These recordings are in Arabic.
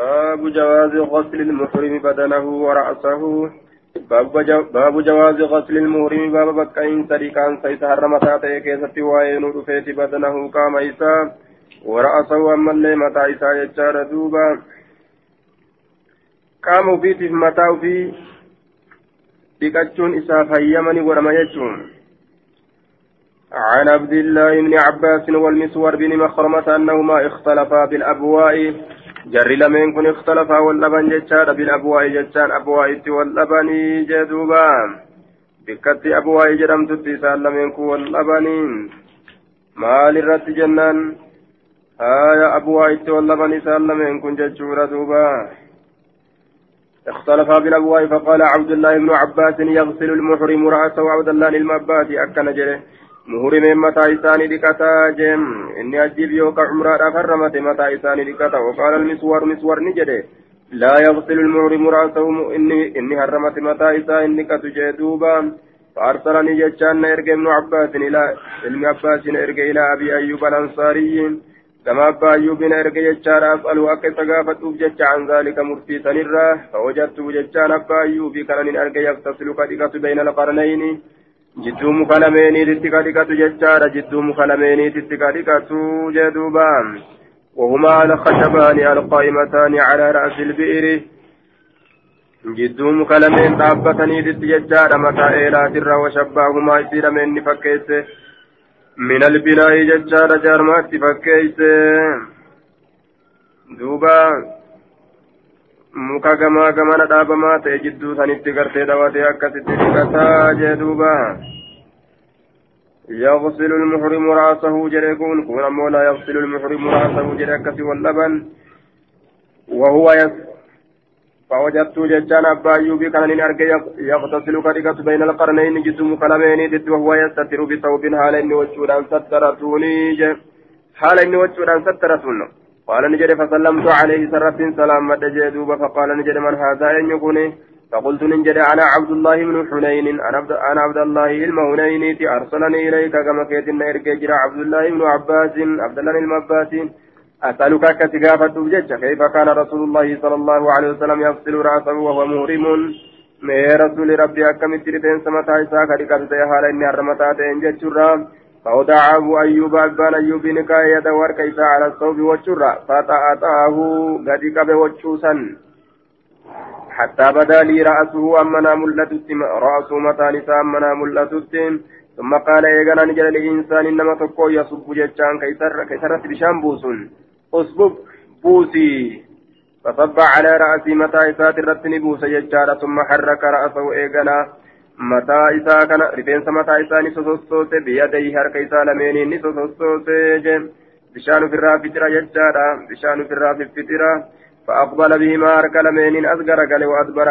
باب جواز غسل المحرم بدنه ورأسه. باب جواز غسل المحرم باب بكاين سريكان سيس حرمتا تيكيستي وين رفيت بدنه قام إسا ورأسه أما اللي متى إسا يجار دوبا. قام في متى في dhiqachuun isaa fayyamani godhama jechuun عن عبد الله بن عباس والمسور بن مخرمة أنهما اختلفا بالأبواء. جر لمن كن اختلفا واللبن جتشان بالأبواء جتشان أبواء واللبن جدوبا بكت أبواء جرم تتسال لمن كن واللبن مال الرد جنان آية أبواء واللبن سال لمن كن جتشورا دوبا اختلفا بالأبواء فقال عبد الله بن عباس يغسل المحرم رأسه عبد الله للمبات أكن جره محرم متى إساني لكتا جم إني أجيب يوكا عمرة فرمت متى إساني لكتا وقال المسور مسور نجده لا يغسل المحرم رأسه إني إني هرمت متى إساني لكتا جدوبا فأرسلني جتشان إرجع ابن عباس إلى ابن عباس إرجع إلى أبي أيوب الأنصاري كما أبا أيوب إرجع جتشان أسأله أكي تقافتوف جتش عن ذلك مرتي سنرة فوجدت جتشان أبا أيوب كان إرجع يغتسل كدقة بين القرنين muka lameeniititti kadhikatu jechaadha. Jidduu muka lameeniititti kadhikatu jedhuuba وهما الخشبان القائمتان على رأس البئر جدو مكلمين دابتني ضد ججار متى إيلات الرا وشباهما يصير من فكيس من البناء ججار جارمات فكيس دوبا muka gamaa gamana dhaabamaa ta'e jidduu sanitti gartee dhawatee akkasitti dhiqataa jee duuba. يغسل المحرم رأسه جريكون كون أمو لا يغسل المحرم رأسه جريكس واللبن وهو يس فوجدت ججان أبا أيوبي كان نرجع يغتسل كريكة بين القرنين جسم كلامين ضد وهو يستتر بثوب حال إني وجودان سترتوني حال إني وجودان سترتوني قال نجد فسلمت عليه سرت سلام مد جدوب فقال نجد من هذا يكون فقلت نجد أنا عبد الله بن حنين. أنا عبد الله المهنين أرسلني إليك كما كيتنا إرجع عبد الله بن عباس. عبد الله المباس أسألك كتجافة بجد كيف كان رسول الله صلى الله عليه وسلم يغسل رأسه وهو مهرم mee rasuuli rabbii akkamitti rifeensa mataa isaa kadhiqatu ta'e haala inni harmataa ta'een jechuudha فودع أبو أيوب أبان أيوب نكاية وركيسا على الصوب والشرة فتأتاه قد كبه وشوسا حتى بدا لي رأسه أمنا ملتت رأسه متى نساء أمنا ملتت ثم قال إيقنا نجل الإنسان إنما تقو يصب جتشان كيسرت بشان بوسن أصبب بوسي فصب على رأسي متى إسات الرتن بوس جتشان ثم حرك رأسه إيقنا mataa isaa kana rifeensa mataa isaa ni sosossoose biyyadayhi harka isaa lameeniin ni sosossoose je bishaan ofirraa fixira jechaadha bishaan ofirraa fiffixira فأقبل بهما lameeniin as garagale وأدبر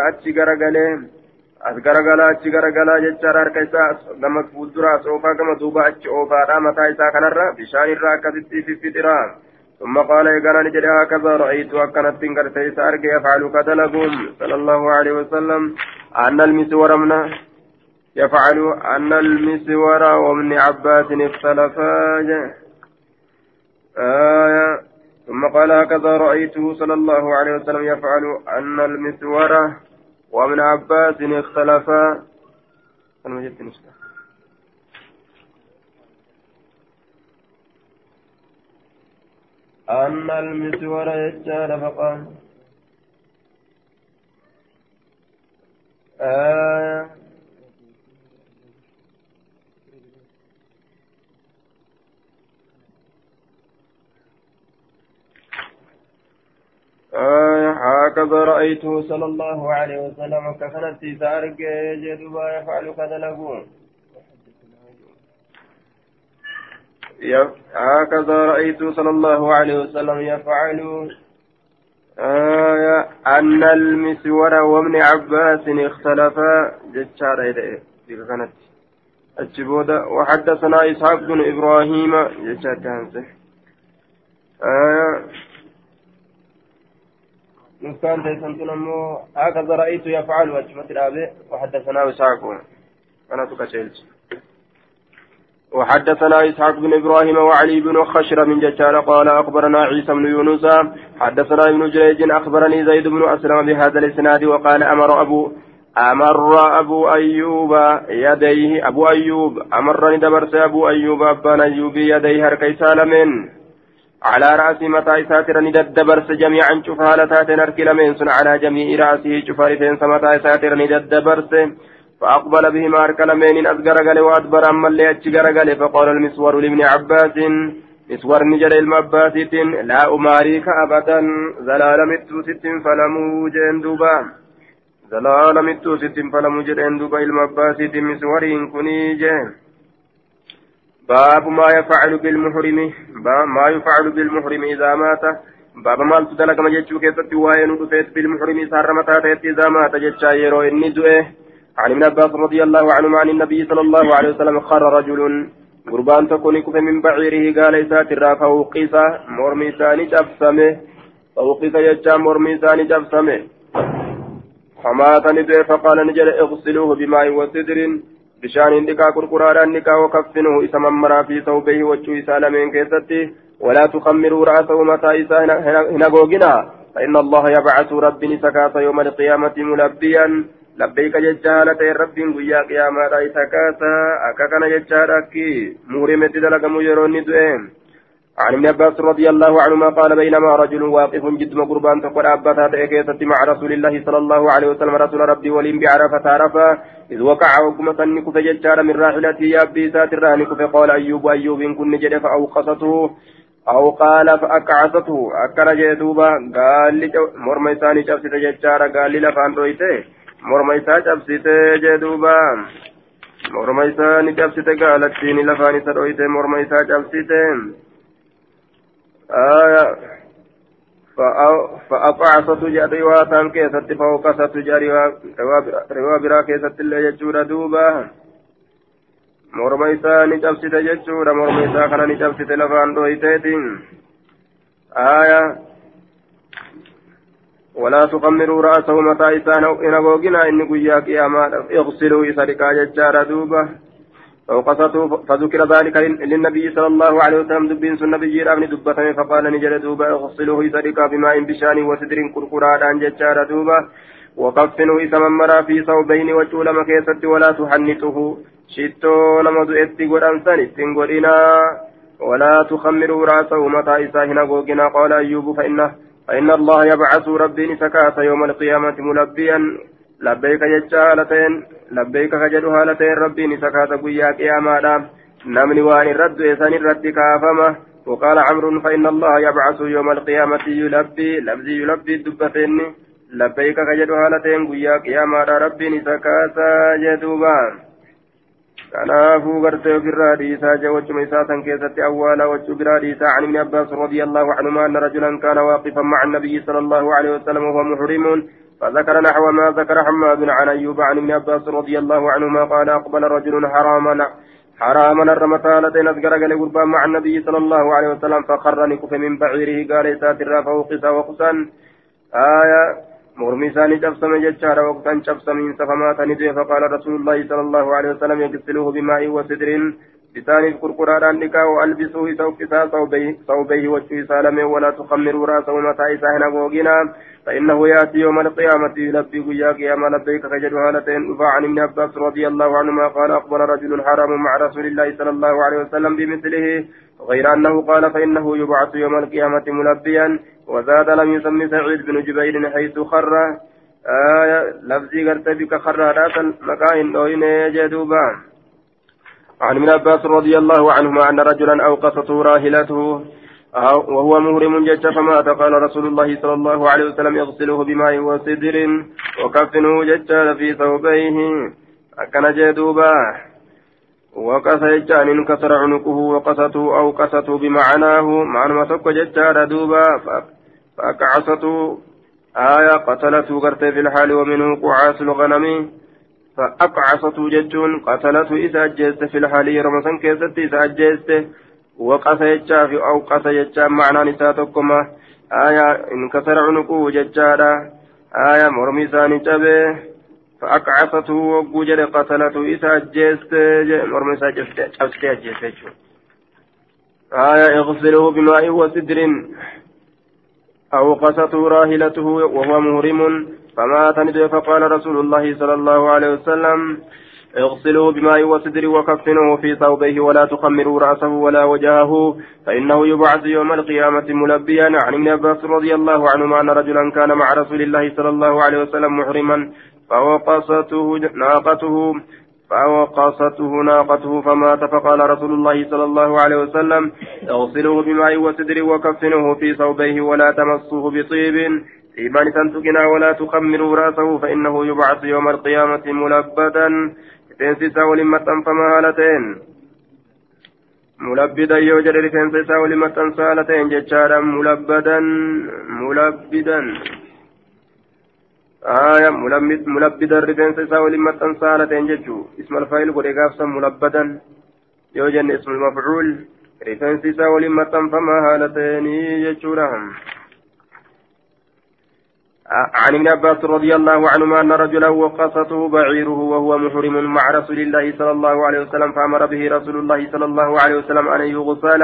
as garagala achi garagala jechaadha harka isaa gama fuuldura as oofaa gama duuba achi oofaadha mataa isaa kanarra bishaan irraa akkasitti fiffixira ثم قال إيقانا نجد هكذا رأيت أكنت قد أرجع يفعل كدلقهم صلى الله عليه وسلم أن المسور منا يفعل أن المسور وابن عباس اختلفا آية. ثم قال هكذا رأيته صلى الله عليه وسلم يفعل أن المسور وابن عباس اختلفا أن المسور يجعل فقال. آية. آه هكذا رأيته صلى الله عليه وسلم كفنت سارق جدوبا يفعل كذا لقون هكذا رأيت صلى الله عليه وسلم يفعل. آية أن المسور وابن عباس اختلفا جتشار إليه كانت الجبودة وحدثنا إسحاق بن إبراهيم جتشار آية نسكان تيسنتون أمو هكذا رأيت يفعل وجمة الآباء وحدثنا وساقون أنا تكشلت وحدثنا إسحاق بن إبراهيم وعلي بن خشر من ججال قال أخبرنا عيسى بن يونس. حدثنا ابن جريج أخبرني زيد بن أسلم بهذا الإسناد وقال أمر أبو أمر أبو أيوب يديه أبو أيوب أمرني دبرس أبو أيوب أبان أيوب يديه هركي سالمين على رأس متى ساتر ندبرس جميعا شوف هالتات نركي لمن على جميع رأسه شوف رفين متى ساتر ندبرس فأقبل بهما أركلمين أزقرقل وأدبر أما اللي أتشقرقل فقال المسور لابن عباس مسور نجر المباسط لا أماريك أبدا زلال متوسط فلمو جندوبا زلال متوسط فلمو جندوبا المباسط مسورين كني باب ما يفعل بالمحرم. ما يفعل بالمحرم إذا مات. باب ما تدلك ما جتشو كيست وين بالمحرم سار متى إذا مات جتشا يرو إني دوئه. عن ابن عباس رضي الله عنهما عن النبي صلى الله عليه وسلم خر رجل قربان تكون كف من بعيره قال إسات الرافع وقيس مرمي ثاني جبسمه. فوقيس يجا مرمي ثاني جبسمه. فمات ندعي فقال نجل اغسلوه بماء وسدر. بشان نكا كركرارا نكا وكفنه إسما مرا في ثوبه وجه سالمين كيستي ولا تخمروا رأسه متى إسا هنغوغنا فإن الله يبعث ربي سكاس يوم القيامة ملبيا labbeeyka jecha haala ta'e rabbiin guyyaa qiyaamaadha isa kaasa. Akka kana jechaadha akki عن ابن عباس رضي الله عنهما قال بينما رجل واقف جد قربان تقول أبتا تأكيست مع رسول الله صلى الله عليه وسلم. رسول ربي ولين بعرفة عرفة. إذ وقع وكما سنك فججار من راحلته. يا أبي ساتر فقال أيوب أيوب إن كن جد فأوقصته. أو قال فأكعسته أكر جدوبا قال لي مرمى ثاني شخص ججار. قال لي لفان رويته. jee duuba morma isaa ni cabsite gaalattiin lafaan isa dhoyte morma isaa cabsite فأقعصت جاري واتان كيست فوقست جاري روا برا كيست اللي يجور دوبا. morma isaa ni cabsite jechuudha morma isaa kana ni cabsite lafaan dhoyteetiin aya ولا تخمروا رأسه متى إسان إن غوغنا إن قيا قياما اغسلوا إسرقا ججار دوبة فوقصته فذكر ذلك للنبي صلى الله عليه وسلم دبين سن نبي رامن دبتم فقال نجر دوبة اغسلوه إسرقا بماء بشان وسدر كركرادان ججار دوبة وكفنوا إسما مرا في صوبين وجول مكيست ولا تحنطه. شتو نمض إتي قرأنسان إتين ولا تخمروا رأسه متى إساهنا غوغنا قال أيوب فإنه فإن الله يبعث ربي سكات يوم القيامة ملبيا. لبيك جتالتين لبيك كجدها ربي سكات قيا قياما نمني وان الرد إسان الرد كافمة وقال عمرو فإن الله يبعث يوم القيامة يلبي لبزي يلبي الدبتين لبيك كجدها لتين قيا قياما ربي سكات جدوبان kanaafuu gartee ofirraa dhiisaa jee wachuma isaa san keessatti awwaala wachuu biraa dhiisaa عن ابن عباس رضي الله عنهما أن رجلا كان واقفا مع النبي صلى الله عليه وسلم وهو محرم فذكر نحو ما ذكر حماد عن أيوب عن ابن عباس رضي الله عنهما قال أقبل رجل حراما حراما الرمتالة نذكر قال قربان مع النبي صلى الله عليه وسلم فخر نكف من بعيره قال ساتر فوقس وقسا آية مرمي ثاني جبسم ججار وقتا جبسمين فمات ندي فقال رسول الله صلى الله عليه وسلم يغسلوه بماء وسدر. بثاني قرقران نكا والبسوه توكسا ثوبيه وجهه سالمه ولا تخمروا رأسه متى إساهنا وغنا فإنه يأتي يوم القيامة يلبي قيا قياما لبيك فجد هالتين عن ابن عباس رضي الله عنهما قال أقبل رجل حرام مع رسول الله صلى الله عليه وسلم بمثله غير أنه قال فإنه يبعث يوم القيامة ملبيا وزاد لم يسمي سعيد بن جبير حيث خر. آية لفظي قرت خر رات المكاين دوين جدوبا. عن ابن عباس رضي الله عنهما أن رجلا أوقصته راهلته. وهو مهرم جج فمات قال رسول الله صلى الله عليه وسلم يغسله بماء وسدر وكفنه جج في ثوبيه. أكن جدوبا وقص جان انكسر عنقه وقصته أو قصته بمعناه معنى ما تك ججار دوبا فأكعصته. آية قتلته قرت في الحال ومنه قعاس الغنم. فأقعصته ججون قتلته إذا أجيست في الحال رمسا كيست إذا أجيست وقص يجا أو قص يجا معنى نساتكما آية انكسر عنقه ججارا آية مرمي ثاني جبه. فأقعصته وجد قتلته أجيست مرمى إذا جفت أجيست آية اغسله بماء وسدر أو قصته راهلته وهو مهرم. فمات فقال رسول الله صلى الله عليه وسلم اغسلوا بماء وسدر وكفنوه في ثوبيه ولا تخمروا رأسه ولا وجهه فإنه يبعث يوم القيامة ملبيا. عن ابن عباس رضي الله عنهما أن رجلا كان مع رسول الله صلى الله عليه وسلم محرما فوقصته ناقته فوقصته ناقته فمات. فقال رسول الله صلى الله عليه وسلم اغسلوه بماء وسدر وكفنوه في ثوبيه ولا تمسوه بطيب. إيمان تنتقنا ولا تخمروا رأسه فإنه يبعث يوم القيامة ملبدا. Rifeensi waliin maxxanfama haala ta'een. Mulabbidan yoo jedhe rifeensa isaa waliin maxxansa haala ta'een jechaadha. Mulabbadan mulabbidan. Aya mulabbidan rifeensa isaa waliin maxxansa haala ta'een jechuu. Ismal faayil godhe gaafsan mulabbadan. Yoo jenne ismul mafcuul rifeensi isaa waliin maxxanfama haala ta'eenii jechuudha عن ابن عباس رضي الله عنهما أن رجلا وقصته بعيره وهو محرم مع رسول الله صلى الله عليه وسلم فأمر به رسول الله صلى الله عليه وسلم أن يغسل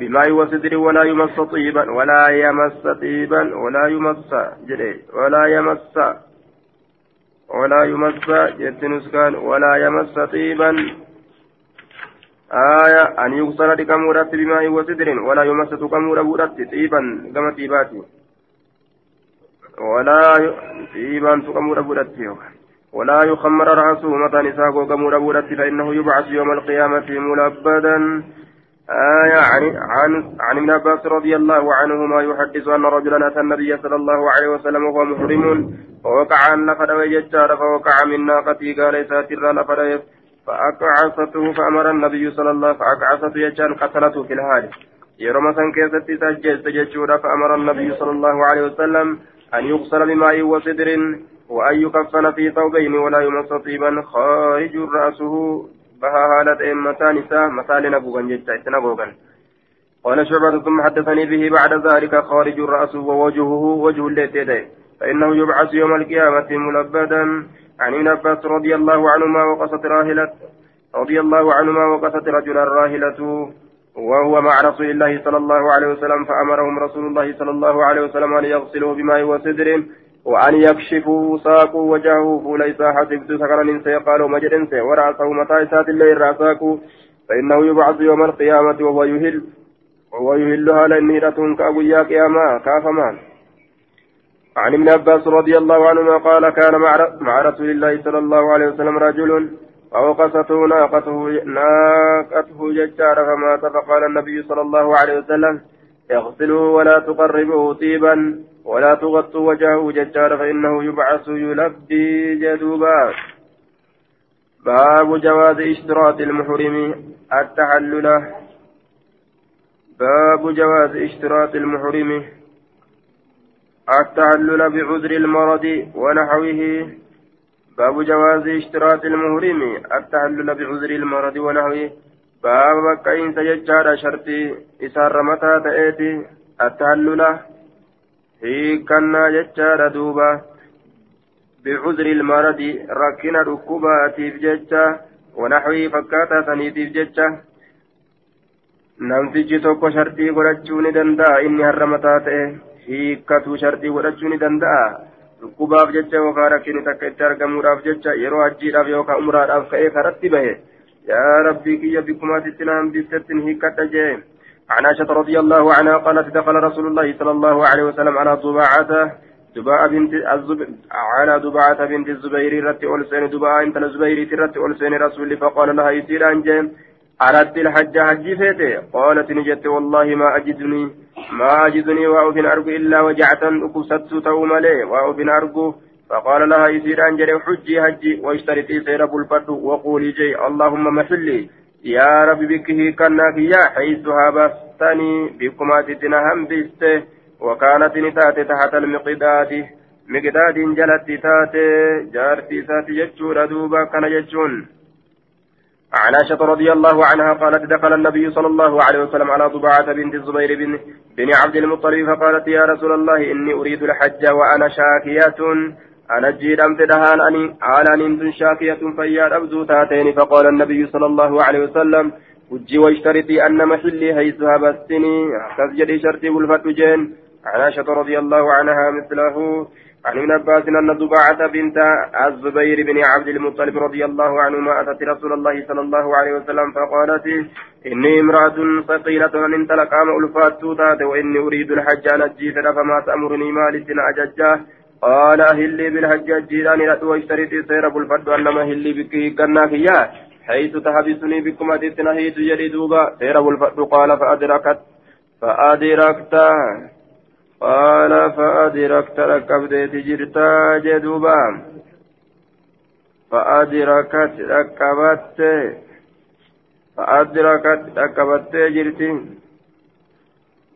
بماء وسدر ولا يمس طيبا ولا يمس طيبا ولا يمس جري ولا يمس ولا يمس جتنسكان ولا يمس طيبا. آية أن يغسل بكمورة بماء وسدر ولا يمس بورة طيبا كما طيباتي. ولا إيمان تقمر بودتي ولا يخمر رأسه متى نساء قمر بودتي فإنه يبعث يوم القيامة ملبدا آية عن عن عن ابن عباس رضي الله عنهما يحدث أن رجلا أتى النبي صلى الله عليه وسلم وهو محرم. فوقع عن لفد ويجار فوقع من ناقتي قال ساتر لفد فأقعصته فأمر النبي صلى الله فأقعصته يجان قتلته في الهاد يرمى سن كيستي سجد فأمر النبي صلى الله عليه وسلم أن يغسل بماء وسدر وأن يكفن في ثوبين ولا يمس طيبا. خارج رأسه بها هالة إمتان نساء؟ مثال نبوغا جدا نبوغا قال شعبة ثم حدثني به بعد ذلك خارج رأسه ووجهه وجه التي فإنه يبعث يوم القيامة ملبدا. عن ابن عباس رضي الله عنهما وقصت راهلة رضي الله عنهما وقصت رجلا راهلته وهو مع رسول الله صلى الله عليه وسلم فأمرهم رسول الله صلى الله عليه وسلم أن يغسلوا بماء وسدر وأن يكشفوا ساقوا وجهه فليس حسبت سكرا سيقالوا مجد ورأسه متى سات الليل رأساكوا فإنه يبعث يوم القيامة وهو يهل وهو يهلها لنيرة كأبويا قياما كافمان عن ابن عباس رضي الله عنهما قال كان مع رسول الله صلى الله عليه وسلم رجل فوقصته ناقته ناقته ججار فمات فقال النبي صلى الله عليه وسلم. اغسلوا ولا تقربوا طيبا ولا تغطوا وجهه ججار فإنه يبعث يلبي جدوبا. باب جواز اشتراط المحرم التحلل. باب جواز اشتراط المحرم التحلل بعذر المرض ونحوه. باب جواز اشتراط المهرم التحلل بعذر المرض ونحوه. باب بكاين سججار شرطي إسار متى تأتي التحلل هي كنا ججار دوبا. بعذر المرض ركنا ركوباتي بججة ونحوه فكاتا سنيتي بججة namtichi tokko shartii godhachuu ni danda'a inni har'a mataa ta'e hiikkatu shartii godhachuu ni danda'a dhukkubaaf jecha yookaan rakkini takka itti argamuudhaaf jecha yeroo hajjiidhaaf yookaan umraadhaaf ka'ee karatti bahe. Yaa rabbii kiyya bikkumaatitti na hambisettin hiikkadha jee. عن عائشة رضي الله عنها قالت دخل رسول الله صلى الله عليه وسلم على ضباعة دباء بنت الزب... على دباعة بنت الزبير رت أولسين دباء انت الزبير رت أولسين رسول فقال لها يسير عن جيم أردت الحج حج فيته قالت نجت والله ما أجدني ما أجدني وأوفن أرجو إلا وجعة أكست توملي وأوفن أرجو. فقال لها يسير أن جري حجي حجي واشترطي سير بالفرد وقولي جي اللهم محلي يا رب بكه كناك يا حيث هابستني بكما تتنهم بسته وكانت نتات تحت المقداد. مقداد جلت تات جارتي سات جتشور دوبا كان جتشون عن عائشة رضي الله عنها قالت دخل النبي صلى الله عليه وسلم على ضباعة بنت الزبير بن, بن عبد المطلب فقالت يا رسول الله إني أريد الحج وأنا شاكية. أنا جيرم تدهان أني على نمت شاكية فيا أبدو تاتين. فقال النبي صلى الله عليه وسلم وجي واشترطي أن محلي حيث هبستني. كسجدي شرطي والفتجين عن عائشة رضي الله عنها مثله. عن ابن عباس أن ضباعة بنت الزبير بن عبد المطلب رضي الله عنهما أتت رسول الله صلى الله عليه وسلم فقالت إني امرأة ثقيلة أن انطلق أم ألفات تات وإني أريد الحج أن أجيت فما تأمرني مالتنا أججاه قال أهلي بالحج أجيراني لا واشتريت سير أبو الفرد أنما أهلي بك كناك إياه حيث تحبسني بكم أتتنا حيث يلي دوبا. سير أبو الفرد قال فأدركت فأدركت قال فأدركت ركبت جرتا جدوبا. فأدركت ركبت فأدركت ركبت جرتي.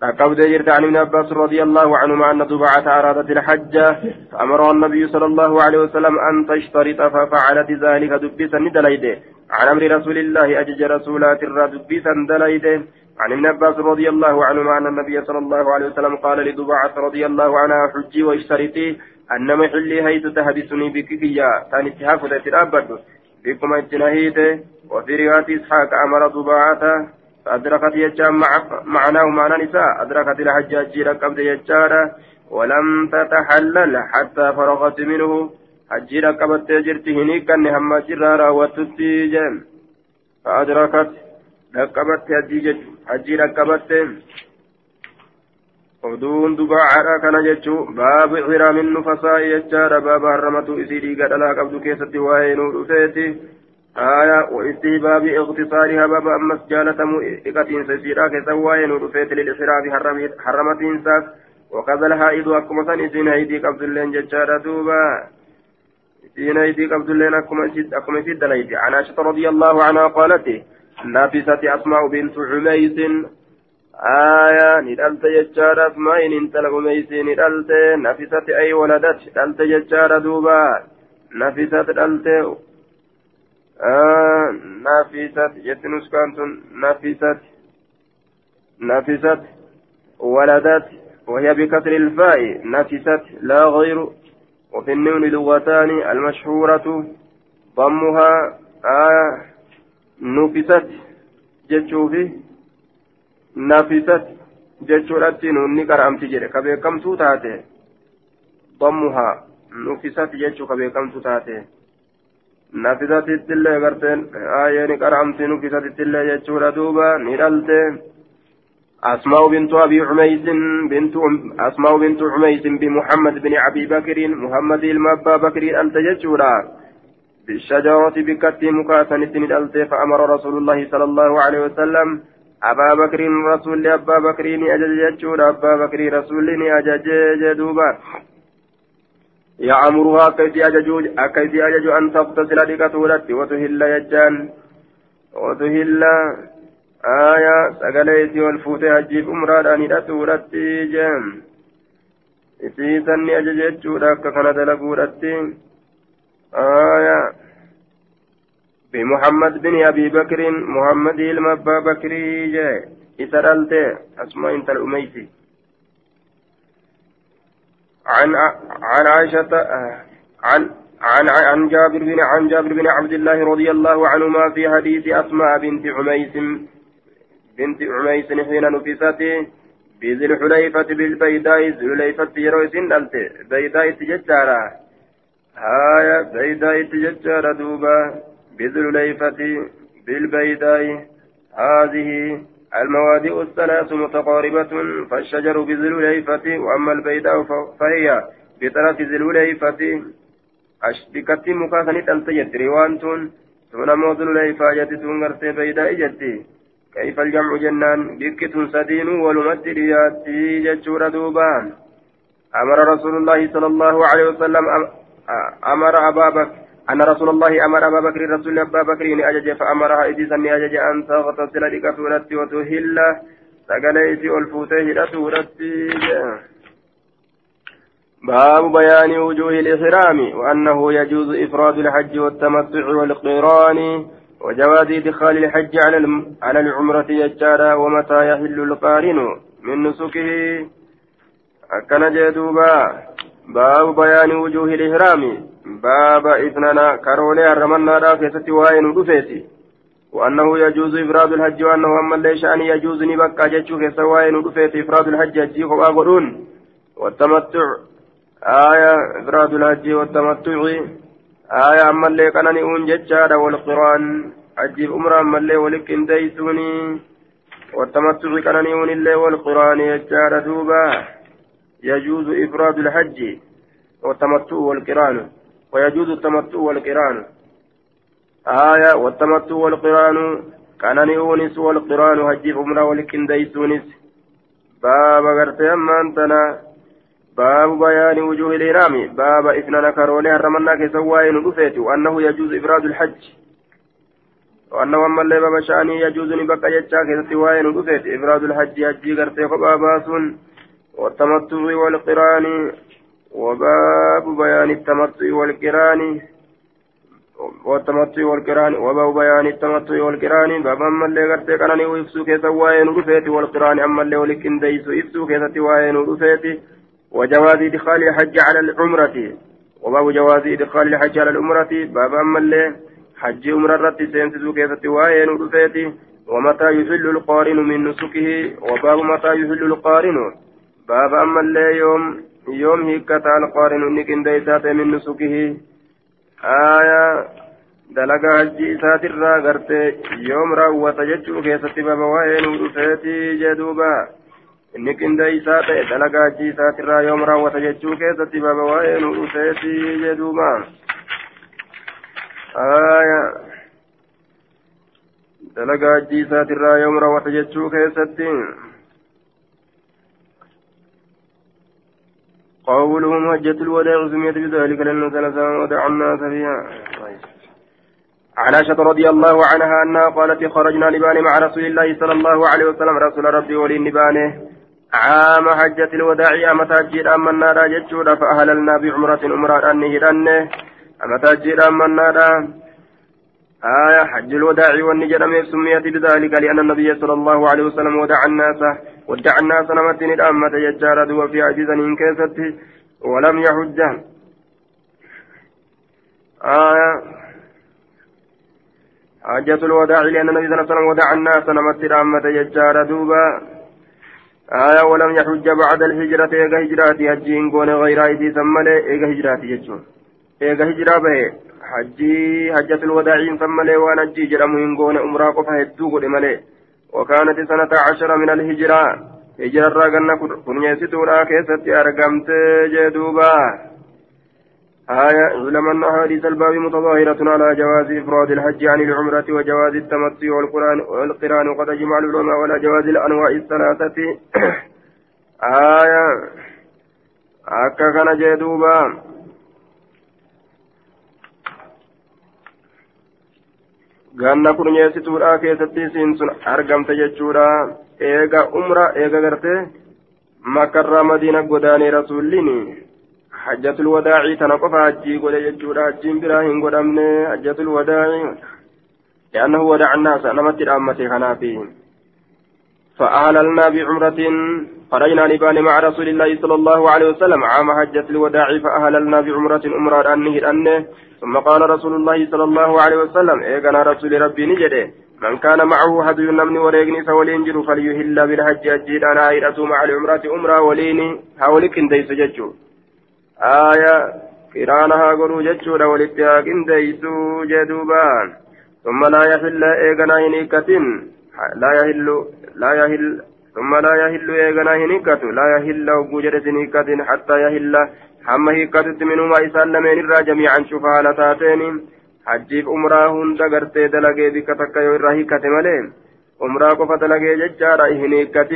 ركبت جرت عن ابن عباس رضي الله عنهما أن ضبعة أرادت الحج. فأمر النبي صلى الله عليه وسلم أن تشترط ففعلت ذلك دبسا دليده. عن أمر رسول الله أجج رسولات الرا دبسا دليده. عن ابن عباس رضي الله عنهما أن النبي صلى الله عليه وسلم قال لدبعة رضي الله عنها حجي واشترطي أن محلي هيت تهبسني بككيا ثاني اتحاف تترابد بكم اجتنهيت وفي رواية إسحاق أمر دبعة. فأدركت يجام معناه معنى نساء. أدركت الحجاج ركبت يجارة ولم تتحلل حتى فرغت منه. حجي ركبت جرت هنيك هم جرارا وتتيجن فأدركت ركبت حجي ركبت oduun dubaacaadha kana jechuun baabu hiraamin nufasaa jechaadha baaba harramatu isii dhiiga dhalaa qabdu keessatti waa'ee nuu dhufeeti. آية واستهباب اغتصارها باب أمس جالتم إقتين سيسيرا كسواء نرفيت للإحرام حرمت إنساف وكذا الحائض أكما سن إسين هيدي قبض اللين ججارة دوبا إسين هيدي قبض اللين أكما سيد دليل عن عائشة رضي الله عنها قالت نافست أسماء بنت عميس آية ندلت ججارة أسماء انتل عميس ندلت نفست أي ولدت دلت ججارة دوبا. نفست دلت نافست جت نسكانت نافست نافست ولدت وهي بكسر الفاء. نفست لا غير. وفي النون لغتان المشهورة ضمها آه. نفست جتشوفي نفست جتشورتي نوني كرامتي جري كبيركمتو تاتي ضمها نفست جتشو كبيركمتو تاتي nafisatittillee garteen aayeni qaramti nufisatittillee jechuudha duuba ni dhalte. أسماء بنت أبي عميس بنت أسماء بنت عميس بمحمد بن أبي بكر محمد المبا بكر أنت جتشورا بالشجرة بكت مكاسنة ألت فأمر رسول الله صلى الله عليه وسلم أبا بكر رسول أبا بكر أجج أبا بكر رسول أجج جدوبا يأمرها كيف أجج كيف أجج أن تغتسل لكتولت وتهل يجان وتهل آية سقليتي والفوت هجيب أمران أن تولت جان. إسيسني أجج جودك كان آية. بمحمد بن أبي بكر محمد المبا بكري جاء. إسرالت أسماء أنت الأميسي عن عن عائشة عن عن عن جابر بن عن جابر بن عبد الله رضي الله عنهما في حديث أسماء بنت عميس. بنت عميس حين نفست بذي الحليفة بالبيداء ذي الحليفة يروي سندلت بيداء تججارا هايا بيداء تججارا دوبا بذي الحليفة بالبيداء هذه المواد الثلاث متقاربة فالشجر بذي الهيفة وأما البيداء فهي بطرف ذي الهيفة أشبكت مكاثنة التجت روانتون ثم موذ الهيفة جتتون غرتي بيداء جتي كيف الجمع جنان بكت سدين ولمد رياتي جتشور دوبان أمر رسول الله صلى الله عليه وسلم أمر أبا بكر أن رسول الله أمر أبا بكر رسول أبا بكر أجج فأمرها إذا أجج أن تغتسل لكثرة وتهل. سقليت والفوته لتورتي باب بيان وجوه الإحرام وأنه يجوز إفراد الحج والتمتع والقران وجواز إدخال الحج على على العمرة يجارا ومتى يحل القارن من نسكه. أكن جدوبا. باب بيان وجوه الإحرام. باب إثنانا كرولي الرمنا لا كيست وين ودفيتي. وأنه يجوز إفراد الحج وأنه أما ليش أن يجوز نبكى جتشو كيست وين ودفيتي إفراد الحج أجي قبا والتمتع. آية إفراد الحج والتمتع. آية أما اللي كان نئون جتشا والقرآن. أجيب أمرا أما اللي ولكن ديسوني. والتمتع كان نئون اللي والقرآن يجار دوبا. يجوز إفراد الحج والتمتع والقران. ويجوز التمتع والقران. آية والتمتع والقران. كان نئونس والقران هجيب أمرا ولكن ديسونس باب غرتي أما أنتنا باب بيان وجوه الإرام باب إثنان كرولي هرمنا كسواين رفيت وأنه يجوز إفراد الحج. وأنه أما اللي باب شأني يجوز نبقى يجاك كسواين رفيت إفراد الحج يجي غرتي خباباس والتمتع والقران وباب بيان التمتع والقران والتمتع والقران وباب بيان التمتع والقران. باب أما اللي غرتي كانني ويفسو كسواين رفيت والقرآن أما اللي ولكن ديسو يفسو كسواين رفيت وجواز إدخال الحج على العمرة وباب جواز إدخال الحج على العمرة. باب أما اللي حج عمرة رتي سينسسو كيف وين ودفيتي ومتى يحل القارن من نسكه وباب متى يحل القارن. باب أما اللي يوم يوم هيكتا القارن نكن ديسات من نسكه آية dalagaa hajji isaatirraa gartee yoom raawwata jechuu keessatti baba waa'ee nu dhufeetii jedhuuba inni qindeeysaa ta'e dalagaa hajjii isaatirraa yoom raawwata jechuu keessatti baaba waa'ee nu dhufeeti jedhuuba dalagaa hajjii isaatirraa yoom raawwata jechuu keessatti قولهم هجة الوداع سميت بذلك لأنه ثلاثة ودع الناس فيها. عائشة رضي الله عنها أنها قالت خرجنا لبان مع رسول الله صلى الله عليه وسلم. رسول ربي ولي نبانه عام حجة الوداع أمتا جيد أمنا لا جتشودا فأهللنا بعمرة أمرا أني هدنه أمتا جيد أمنا لا آية حج الوداع والنجر سميت بذلك لأن النبي صلى الله عليه وسلم ودع الناس ودع الناس نمتن الأمة يجارد وفي عجزا إن كيست ولم يحج. آية حجة الوداع لأن النبي صلى الله عليه وسلم ودع الناس نمت الأمة يجارد آية ولم يحج بعد الهجرة إيجا هجراتي هجين غير أيدي ثمالي إيجا هجراتي يجون. إيجا هجرا به حجي حجة الوداعين ثمالي وأنا هجي جرمين قون أمرا قفا هدو قد مالي وكانت سنة عشر من الهجرة هجرة راقنا كن يسيتورا كيستي أرقمت جدوبا آية علم أن أحاديث الباب متظاهرة على جواز إفراد الحج عن العمرة وجواز التمتع والقرآن والقران وقد أجمع العلماء على جواز الأنواع الثلاثة آية أكا كان جدوبا ganna qurmeessituudhaa keessatti isiin sun argamte jechuudha. Eega umra eega garte makarraa madiina godaanee rasuulliin hajjatul wadaacii tana qofa hajjii godhe jechuudha. Hajjiin biraa hin godhamne hajjatul wadaacii. Li'annahu wadaacannaa isa namatti dhaammate kanaafi. Fa'aalalnaa bicumratiin خرجنا نبان مع رسول الله صلى الله عليه وسلم عام حجة الوداع فأهللنا بعمرة أمرا أنه أنه ثم قال رسول الله صلى الله عليه وسلم إيقنا رسول ربي نجده من كان معه هدي نمني وليغني فولين جرو فليهل بالحج أجيد أنا مع العمرة أمرا وليني هاولك ديس ججو. آية قرانها قلوا جتشورا ولتها قنديسو جدوبان ثم لا يحل إيغنا هنيكة لا يحل لا يحل ثم لا يحل إيغنا هنيكة لا يحل وجودة هنيكة حتى يحل حما هيكة منهما إسان لمن الرا جميعا شوفها لتاتين. حجيف أمرا هند غرتي دلقي بك تكا يورا هيكة ملين. أمرا قفة دلقي ججارا هنيكة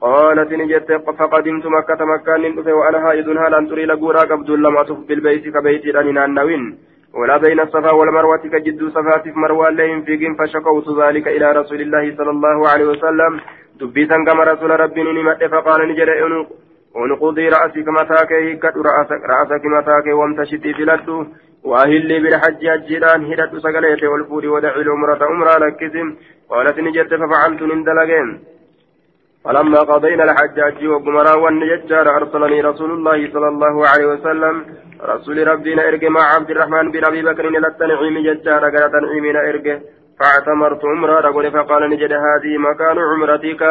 قالت نجت فقدمت مكة مكان ندفه وأنا حائض هالا تري لقورا قبض لما أطف بالبيت كبيت رنين النوين. ولا بين الصفا والمروة كجد صفات في مروة لهم فيهم فشكوت ذلك إلى رسول الله صلى الله عليه وسلم. دبيتا كما رسول ربي نمت فقال نجد ونقضي رأسك متاك هيكت رأسك, رأسك متاك وامتشتي فلت وأهلي بالحج أجلان هدت سقليت والفور ودعي العمرة أمرا لكسم قالت نجد ففعلت نندلقين فلما قضينا الحجاج وقمرا والنجار أرسلني رسول الله صلى الله عليه وسلم رسول ربنا إرجع مع عبد الرحمن بن أبي بكر إلى التنعيم ججار قال تنعيمنا إرجع فاعتمرت عمرة رجل فقال نجد هذه مكان عمرتك.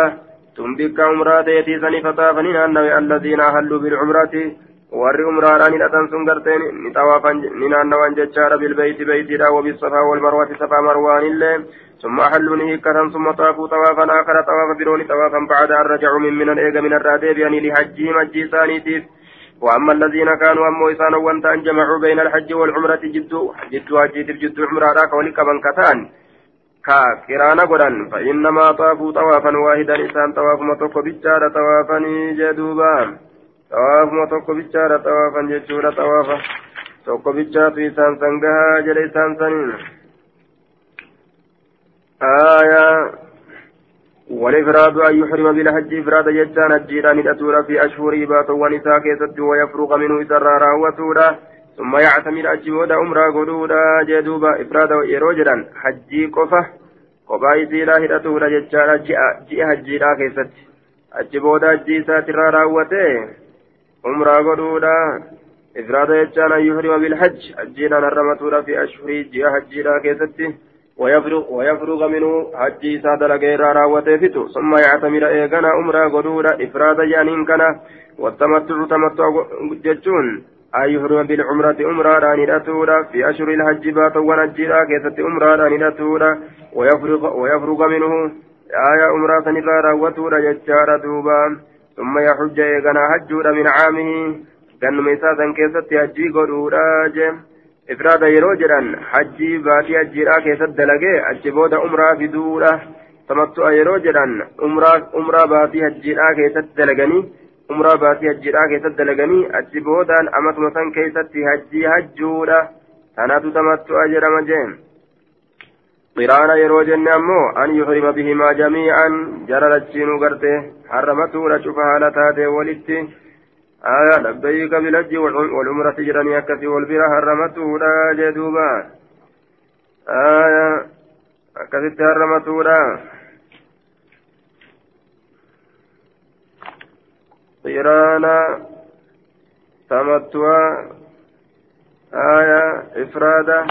تنبك عمراتي سني فطافني الذين أهلوا بالعمرة. warri umraadhaan hidhatan sun garteen ni xawaafan ni naannawan jechaadha bilbeeyti beeytiidha wabisafaa walmarwati safaa marwaanillee ثم أحلوا نهيكة ثم طافوا طوافا آخر طواف بروني طوافا بعد أن رجعوا من من الإيجا من الرادب يعني لحجهم الجي ثانيتيف وأما الذين كانوا أمو إسان وانت أن جمعوا بين الحج والعمرة جدوا جدوا حجيت جدوا عمرة راك ولك من كتان. كاكرانا قدان فإنما طافوا طوافا واحدا إسان طواف مطوف بجار طوافا جدوبا xawaafuma tokko bichaadha xawaafan jechuudha xawaafa tokko bichaatu isaan san gahaa jedhe isaan saniin. آية والإفراد أن يحرم بالحج إفراد جتان الجيران الأتورة في أشهر بات ونساء كيست ويفرغ منه سرارا وتورا ثم يعتمر أجود أمرا قدودا جدوبا إفراد يروجرا حجي قفة قبائي لا هدتورا جتان جئ حجيرا كيست أجبودا جيسات رارا وته عمرة قدودا إفراد يجان أن يحرم بالحج أجينا نرمتورا في أشهر جهة حجينا كيستي ويفرغ, ويفرغ منه حجي ساد لغير راوته فتو ثم يعتمر إيغانا عمرة قدودا إفراد جانين كان والتمتع تمتع ججون أن يحرم بالعمرة عمرة رانيراتورا في أشهر الحج بات ونجيرا كيستي عمرة رانيراتورا ويفرغ, ويفرغ منه آية عمرة سنرا راوتورا ججارا دوبا. ثم يحج إيغانا حجودا من عامه. كان ميساسا كيست حجي قدودا جيم إفراد يرو جران حجي باتي أجيرا كيست دلقي أجبود أمرا فدودا تمتع يرو جران أمرا أمرا باتي حجيرا umraa baasii hajjiidhaa keessatti dalaganii achi boodaan amatuma san keessatti hajjii hajjuudha. Tanaatu tamattu'a jedhama jeen. Qiraana yeroo jenne ammoo an yuhrima bihimaa jamii'an jara lachiinuu garte. Harramatuudha cufa haala taate walitti. Aya labbayka bilajji walumrati um-, jedhanii akkasii wal bira harramatuudha jee duuba. Aya akkasitti harramatuudha قرانا تمتع آية إفرادا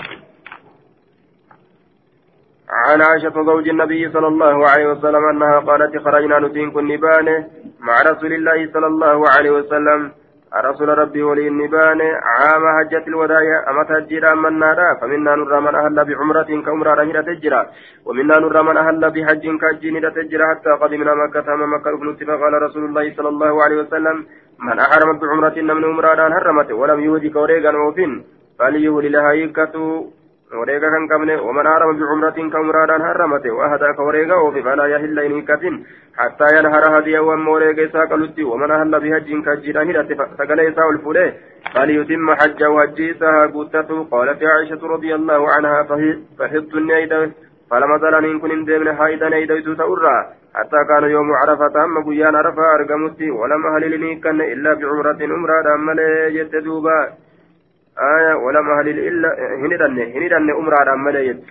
عن عائشة زوج النبي صلى الله عليه وسلم أنها قالت خرجنا نتين كن نبانه مع رسول الله صلى الله عليه وسلم رسول ربي ولي النبان عام حجة الوداع أما تجرى من نارا فمنا نرى من أهل بعمرة كعمرة رهيرة تجرى ومنا نرى من أهل بحج كجين تجرى حتى قدمنا مكة أما مكة ابن فقال رسول الله صلى الله عليه وسلم من أحرم بعمرة من عمرة هرمت ولم يهدي كوريغا وفين فليهل لها يكتو ka umraadhaan harramate wahadaa ka wareega oofe falaa yahilla hin hiikatin hattaa yanhara hadiyahu amma wareega isaa qalutti waman ahalla bihajjin ka hajjiidhaan hidhate sagalee isaa ol fuudhe فليتم حجه وجيسها قوتته قالت عائشة رضي الله عنها فحبت النيدة فلما زال إن كن ديمن حائدا نيدة تأرى حتى كان يوم عرفة أما قيان عرفة أرقمت ولم أهل لنيكن إلا بعمرة أمرا أما ليجد دوبا آية ولم أهل إلا هندن هندن أمرا أمالي يد.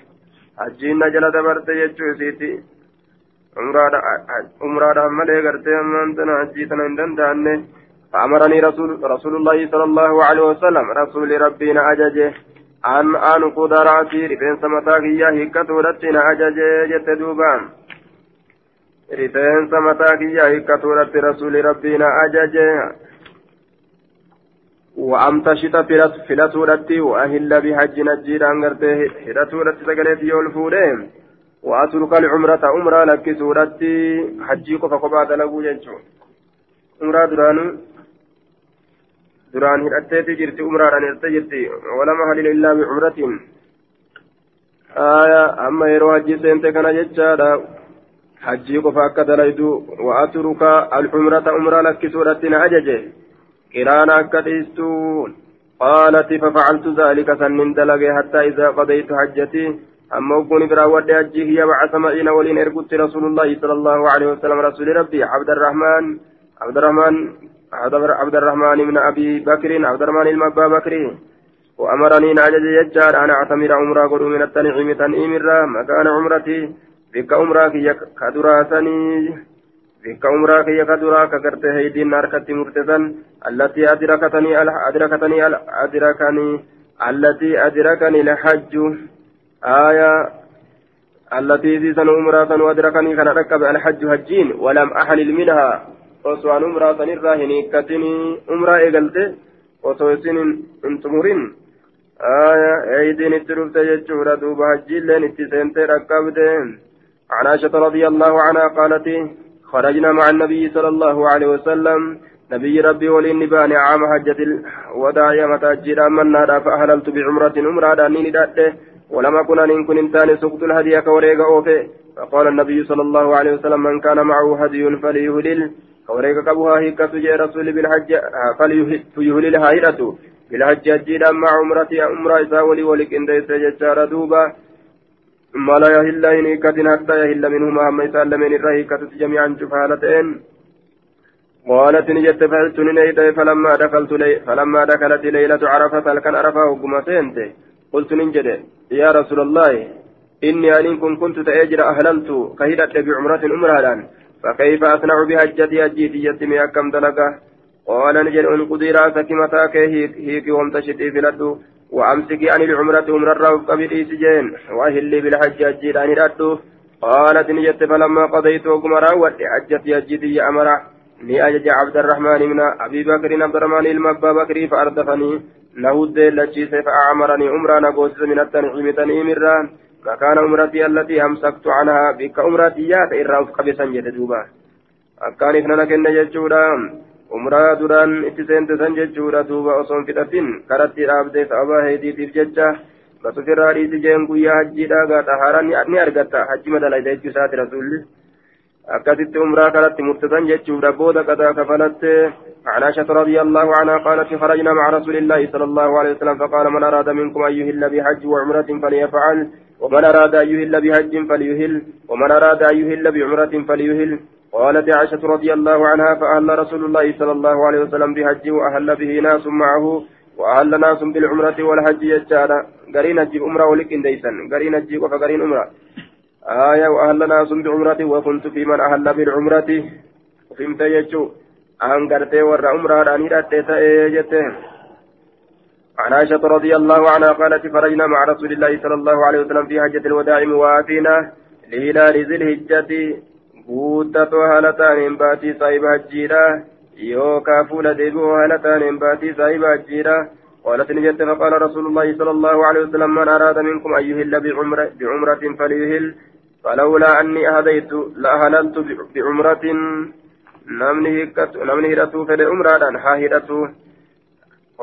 حجين جل دبرت يجو سيتي. أمرا أمالي قرتي أمانتنا حجيتنا هندن داني. فأمرني رسول رسول الله صلى الله عليه وسلم رسول ربنا أججه أن أن قدراتي رفين سمتاك إياه هكتورتنا أججه جت رفين سمتاك إياه هكتورت رسول ربنا أججه وأمتشط فلتورتي وأهل بحج نجير أنغرته هدتورتي سقلت يولفورين وأترك العمرة عمرة لك سورتي حجي قفا قبا دلقو جنشو عمرة درانو duraan hidhatteeti jirti umraadhaan hidhattee jirti walama halil illaa bicumratin aya amma yeroo hajjii seente kana jechaadha hajjii qofa akka dalaydu wa atruka alcumrata umraa lakkisuudhatti na ajaje قرانا كديستون قالت ففعلت ذلك سنن دلقي حتى إذا قضيت حجتي أما أكون براود أجي هي مع سمعين ولين إرقدت رسول الله صلى الله عليه وسلم رسول ربي عبد الرحمن عبد الرحمن عبد الرحمن بن أبي بكر عبد الرحمن المبا بكر وأمرني نعجز يجار أنا أعتمر عمرة قل من التنعيم تنعيم مكان عمرتي بك عمرة كدراسني بك عمرة كي كدرا كغرت هيدين ناركتي مرتدن التي أدركتني أدركتني أدركني التي أدركني الحج آية التي سيسن عمرة وأدركني كان ركب الحج هجين ولم أحلل منها وسوان عمرة الراهني كتني عمرة إيقلت وسوسين انتمرين آية أيدين الترفت يجور دوب هجين لين اتسنت ركبت عن عائشة رضي الله عنها قالت خرجنا مع النبي صلى الله عليه وسلم. نبي ربي ولين عام حجة الوداع متى جرى من نادى فأهللت بعمرة عمرة دانين داته ولم أكن أن كن إنسان سقط الهدي كوريغا أوفي. فقال النبي صلى الله عليه وسلم من كان معه هدي فليهلل. كوريغا كبوها هيك سجى رسول بالحج فليهلل هايرته بالحج جيدا مع عمرة إسا ولي ولك إن ديس ججار دوبا. ما لا يهل إن إكتن حتى يهل منهما هم يسال من الرهيكة جميعا شفالتين قالت نجت فعلت نيت فلما دخلت لي فلما دخلت ليلة عرفة كان عرفة وقم سنت قلت ننجد يا رسول الله إني أن كن كنت تأجر أهللت كهدت بعمرة أمرها فكيف أصنع بهجتي أجيتي يتمي أكم دلقة قال نجد أن قضي رأسك متاك هيك وامتشتي في لدو وأمسكي عن العمرة عمر الروف قبل سجين وأهلي بالحج أجيت عن الأدو قالت نجت فلما قضيت وقم راوت حجتي أجيتي أمره ni ajaja abdarrahmaan ibna abi bakrin abdarrahmaan ilma abbaa bakrii fa ardafanii na huddee lachiise fa amaranii umraa na goosise min attaniciimi taniim irraa makaana umratii allatii amsaktu canhaa bikka umratii yaata irraa uf qabesan jedhe duuba jechuudha umraa duraan itti seente san jechuudha duuba osoon fixatin karatti dhaabdee sababa heediitiif jecha basufirraa dhiisi jeen guyyaa hajjiidha gaata haara ni argatta hajji madalayda jechuu isaati rasuulli أكدت أمرا كانت مرتدا جتشورا بودا كذا كفلت عن عائشة رضي الله عنها قالت خرجنا مع رسول الله صلى الله عليه وسلم فقال من أراد منكم أن يهل بحج وعمرة فليفعل ومن أراد أن يهل بحج فليهل ومن أراد أن يهل بعمرة فليهل قالت عائشة رضي الله عنها فأهل رسول الله صلى الله عليه وسلم بحج وأهل به ناس معه وأهل ناس بالعمرة والحج يجعل قرين الجيب أمرة ولكن ديسا قرين الجيب وفقرين أمرة. آية وأهل ناس بعمرة وكنت في من أهل بالعمرة. فهمت يجو؟ أن قرتي ور عمرة أني رأتي عن عائشة رضي الله عنها قالت خرجنا مع رسول الله صلى الله عليه وسلم في حجة الوداع موافينا لهلال ذي الهجة بوتة هالتان باتي صاحب هجيرة يوكا فول ديبو هالتان باتي صاحب هجيرة قالت نجت فقال رسول الله صلى الله عليه وسلم من أراد منكم أن يهل بعمرة, بعمرة فليهل فلولا أني أهديت لأهللت بعمرة namni hidhatu fedhe umraadhaan haa hidhatu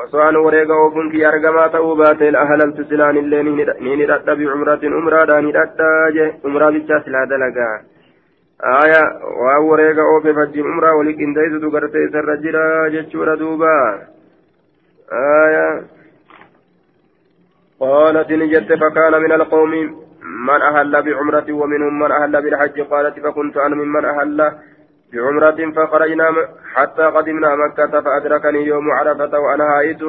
osoo an wareega oofunki argamaa ta'uu baate ahalaltu silaan illee ni hidhadha bicumratin umraadhaan hidhadha je umraa bichaa silaa dalagaa aya waan wareega oofe fajjiin umraa wali qindeessutu gartee isarra jira jechuudha duuba aya قالت نجت فكان من القوم من أهل بعمرة ومنهم من أهل بالحج. قالت فكنت أنا ممن أهل بعمرة فخرجنا حتى قدمنا مكة فأدركني يوم عرفة وأنا هائد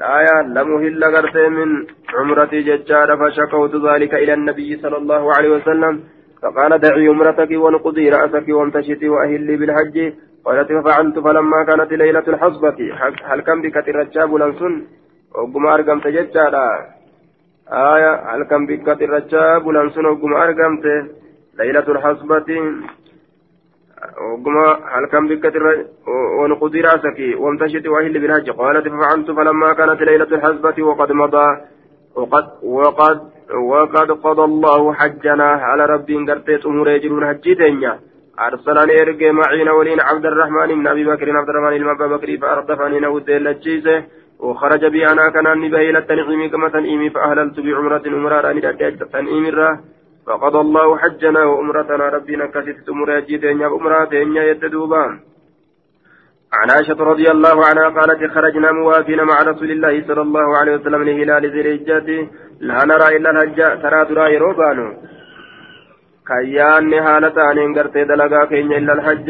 لا يعلم هل غرتي من عمرتي ججار فشكوت ذلك إلى النبي صلى الله عليه وسلم. فقال دعي عمرتك ونقضي رأسك وامتشتي وأهلي بالحج. قالت ففعلت فلما كانت ليلة الحصبة. هل كم بك الرجاب لنسن؟ وقم أرقمت ججارا آية هل كم بكت الرجاء بلان سن وقم أرقمت. ليلة الحصبة. وقم هل كم بكت ونقضي رأسك وامتشت وأهل بالحج. قالت ففعلت فلما كانت ليلة الحصبة وقد مضى. وقد وقد وقد قضى الله حجنا. على ربي قرتيت أمور يجرون حجي أرسلني إرقي معين ولين عبد الرحمن من أبي بكر عبد الرحمن المبا بكري فأردفني نود اللجيزه وخرج بي أنا كان نبه إلى التنعيم كما تنعيمي فأهللت بعمرة أمرا أن تنعيم الراه فقضى الله حجنا وأمرتنا ربنا كسيت أمر يجيتين أمراتين يتدوبان عن عائشة رضي الله عنها قالت خرجنا موافين مع رسول الله صلى الله عليه وسلم لهلال ذي الحجة. لا نرى إلا الحج ترى ترى يروبانو. كيان حالتان انقرتي دلقا كين إلا الحج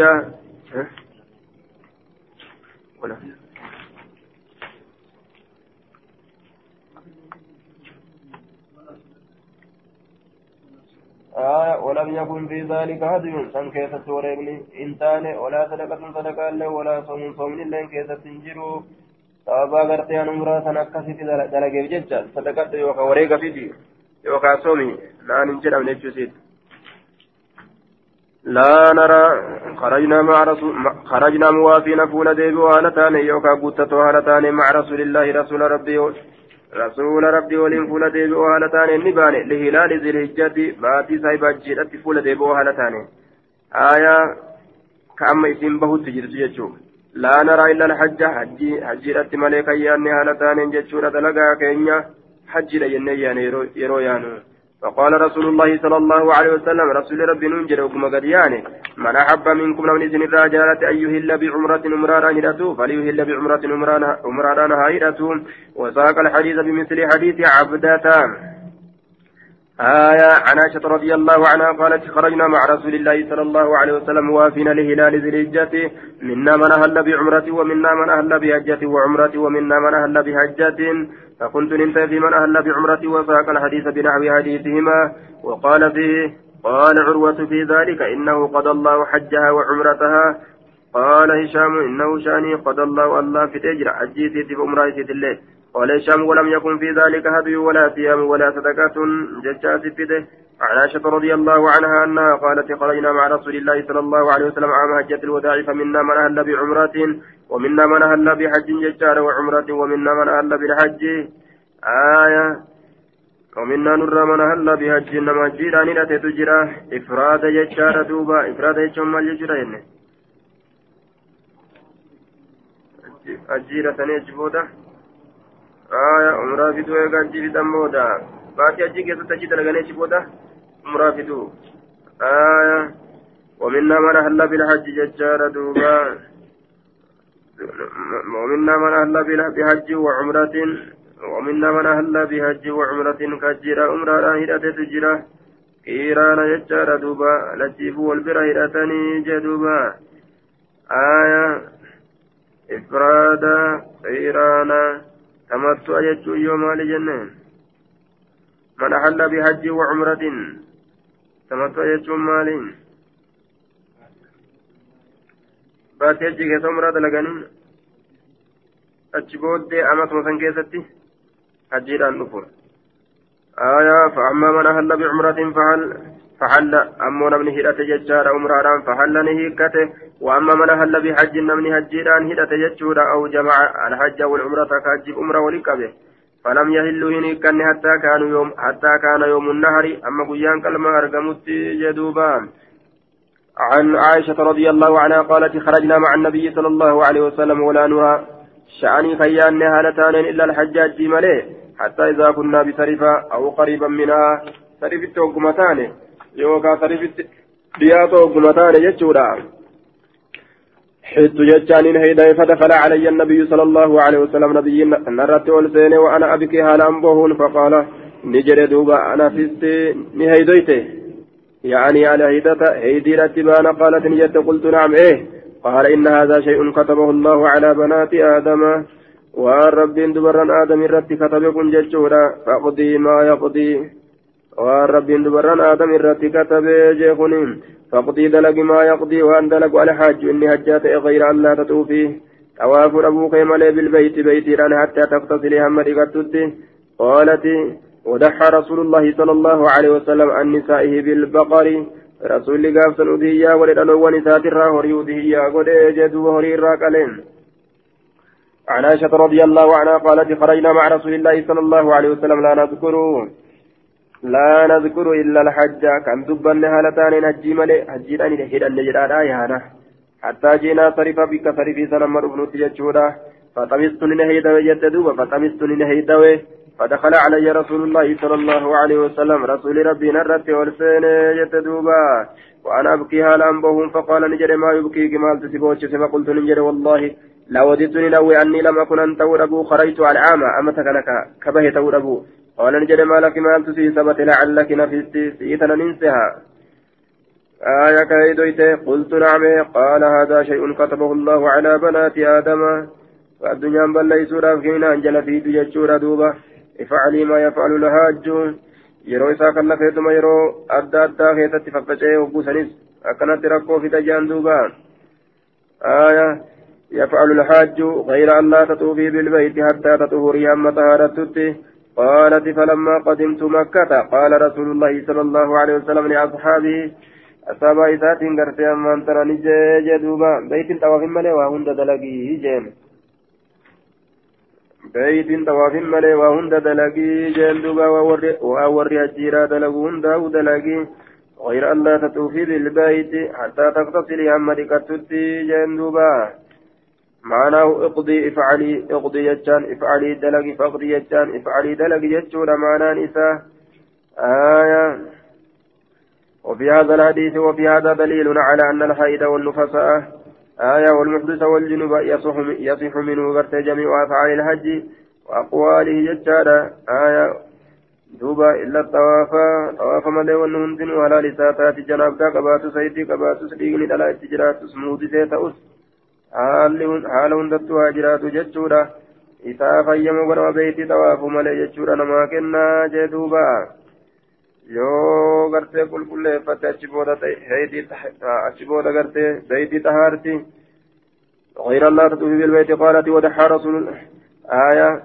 آية ولم يكن في ذلك هدي سن كيسة وريبني إنتان ولا صدقة صدقة له ولا صوم صوم إلا كيسة تنجروا sababaa gartee an umraa san akkasitti dalageef jecha sadaqadha yookaan wareega fidi yookaan soomi naan hin jedhamne jechuusiiti لا نرى. خرجنا مع رسول خرجنا موافين فول ديبي وهالتان يوكا قوتة وهالتان مع رسول الله رسول ربي. رسول ربي ولين فول ديبي وهالتان النبان لهلال ذي الهجة باتي سايبا جيرت فول ديبي وهالتان آية كأما اسم بهو تجرس جيتشو لا نرى إلا الحج حجي حجيرت ملكا ياني هالتان جيتشورة دلقا كينيا حجي ليني ياني يرو يانو فقال رسول الله صلى الله عليه وسلم رسول ربي ننجر وكما قد يعني. من أحب منكم لو نزل الرجالة أن يهل بعمرة أمرارا هدته فليهل بعمرة أمرارا هدته وساق الحديث بمثل حديث عبدتان آية عن عائشة رضي الله عنها قالت خرجنا مع رسول الله صلى الله عليه وسلم وافينا لهلال ذي الحجة. منا من أهل بعمرة ومنا من أهل بحجة وعمرة ومنا من أهل بحجة فكنت ننتهي في من أهل بعمرة وساق الحديث بنحو حديثهما وقال فيه قال عروة في ذلك إنه قضى الله حجها وعمرتها قال هشام إنه شاني قضى الله الله في تجرى حجيتي في عمرة الليل. قال هشام ولم يكن في ذلك هدي ولا صيام ولا صدقة ججات فده عن عائشة رضي الله عنها أنها قالت خرجنا مع رسول الله صلى الله عليه وسلم عام حجة الوداع فمنا من أهل بعمرة ومنا من أهل بحج ججار وعمرة ومنا من أهل بالحج آية ومنا نرى من أهل بحج إنما جيران لا تجرى إفراد ججار دوبا إفراد ججار مال ججرى أجيرة نجبودة آية عمرة في دوبا أجيرة دمودا باتي أجي كيسة تجي دلغني جبودة عمرة في دوبا آية ومنا من أهل بالحج ججار دوبا ومنا من أهل بحج وعمرة ومنا من أهل بحج وعمرة كجرا عمرة هدأت تجرا إيران يجار دوبا لجيف والبرا هدأتني جدوبا آية إفرادا إيران تمتع يجو يوم لجنة من أهل بحج وعمرة تمتع يجو مالين baatee achi keessa umraa dalaganii achi booddee amasuma san keessatti hajjiidhaan dhufu آية فأما من أهل بعمرة فهل فحل أمو نمني هدت ججار عمران فحل نهيكته وأما من أهل بحج نمني هجيران هدت ججور أو جمع الحج والعمرة كاجب عمرة ولكبه فلم يهلوا هنيكن حتى كانوا يوم حتى كان يوم النهر. أما قيان كلمة أرقمت جدوبان عن عائشة رضي الله عنها قالت خرجنا مع النبي صلى الله عليه وسلم ولا نرى شأني خيان هالتان إلا الحجاج مليه حتى إذا كنا بسرفة أو قريبا منها. سرفت وقمتان يوكا سرفت بيات وقمتان يجورا حيث جتان هيدا فدخل علي النبي صلى الله عليه وسلم نبي نرت والسين وأنا أبكي هالا أنبوهن فقال نجري دوبا أنا فست نهيديته يعني على هيدة هيدي رتبان قالت نجد قلت نعم. إيه. قال إن هذا شيء كتبه الله على بنات آدم. والرب دبرا آدم الرت كتبكم ججورا فاقضي ما يقضي. والرب دبرا آدم الرت كتب جيخنين فاقضي دلق ما يقضي وأن دلق على حاج إني هجات غير أن لا تطوفي طواف أبوك ملي بالبيت بيتي حتى تغتسلي هم قالت ودحى رسول الله صلى الله عليه وسلم عن نسائه بالبقر رسول قاف سنوديا ولدنو ونسات الراهوري ودهيا قد جدو وهري الراقلين عن عائشة رضي الله عنها قالت خرجنا مع رسول الله صلى الله عليه وسلم لا نذكر لا نذكر إلا الحج. كم دبن هالتان هجي ملي؟ هجي أن يهد أن يجرى آيانا حتى جينا صرف بك صرفي سنمر ابن تججودا فطمست نهيدا وجددوا فطمست نهيدا فدخل علي رسول الله صلى الله عليه وسلم. رسول ربي نرت والسين يتدوبا وأنا أبكي هالا أنبهم فقال نجري ما يبكيك ما تسيبوش. فقلت نجري والله. لا وددتني لو أني لم أكن أن توربو خرجت على العامة أما تكنك كبه توربو قال نجري ما لك ما تسي سبت لعلك نفستي سيتنا ننسها. آية كيدويت قلت نعم. قال هذا شيء كتبه الله على بنات آدم. فالدنيا بل ليسوا رافقين أنجل في دجاجور دوبة. افعلي ما يفعل الهاج. yeroo isaa kan lafeetuma yeroo adda addaa keessatti faffaca'ee hogguusanis akkanatti rakkoo fida jaan duuba آية. يفعل الحاج غير أن لا تطوفي بالبيت حتى تطهري أما طهارتك قالت فلما قدمت مكة قال رسول الله صلى الله عليه وسلم لأصحابه أصحاب إسات قرتي أما أنت نجي دوبا بيت طواف ملي وهند دلقي جيم. بيت طواف ملي وهند دلقي جيم دوبا وأوري هجيرا دلقو هندا ودلقي غير أن لا تطوفي بالبيت حتى تغتسلي أما دكتتي جيم دوبا. معناه اقضي افعلي اقضي يجان افعلي دلق فاقضي يجان افعلي دلق يجون معنى نساء. آية. وفي هذا الحديث وفي هذا دليل على أن الحيد والنفساء آية والمحدث والجنوب يصح يصح منه غرت جميع أفعال الحج وأقواله ججارة آية. دوبا إلا الطواف طواف ملي والنهندن ولا لساتات جناب كباتو سيدي كباتو سديقني دلا اتجرات سمودي سيتأس haala hundattuu haa jiraatu jechuudha isaa fayyamu godhama beeyti xawaafu malee jechuudha namaa kennaa jee duuba yoo gartee qulqulleeffatte achi booda achi booda gartee beeyti xahaarti غير الله تطوف بالبيت قالت ودحى رسول آية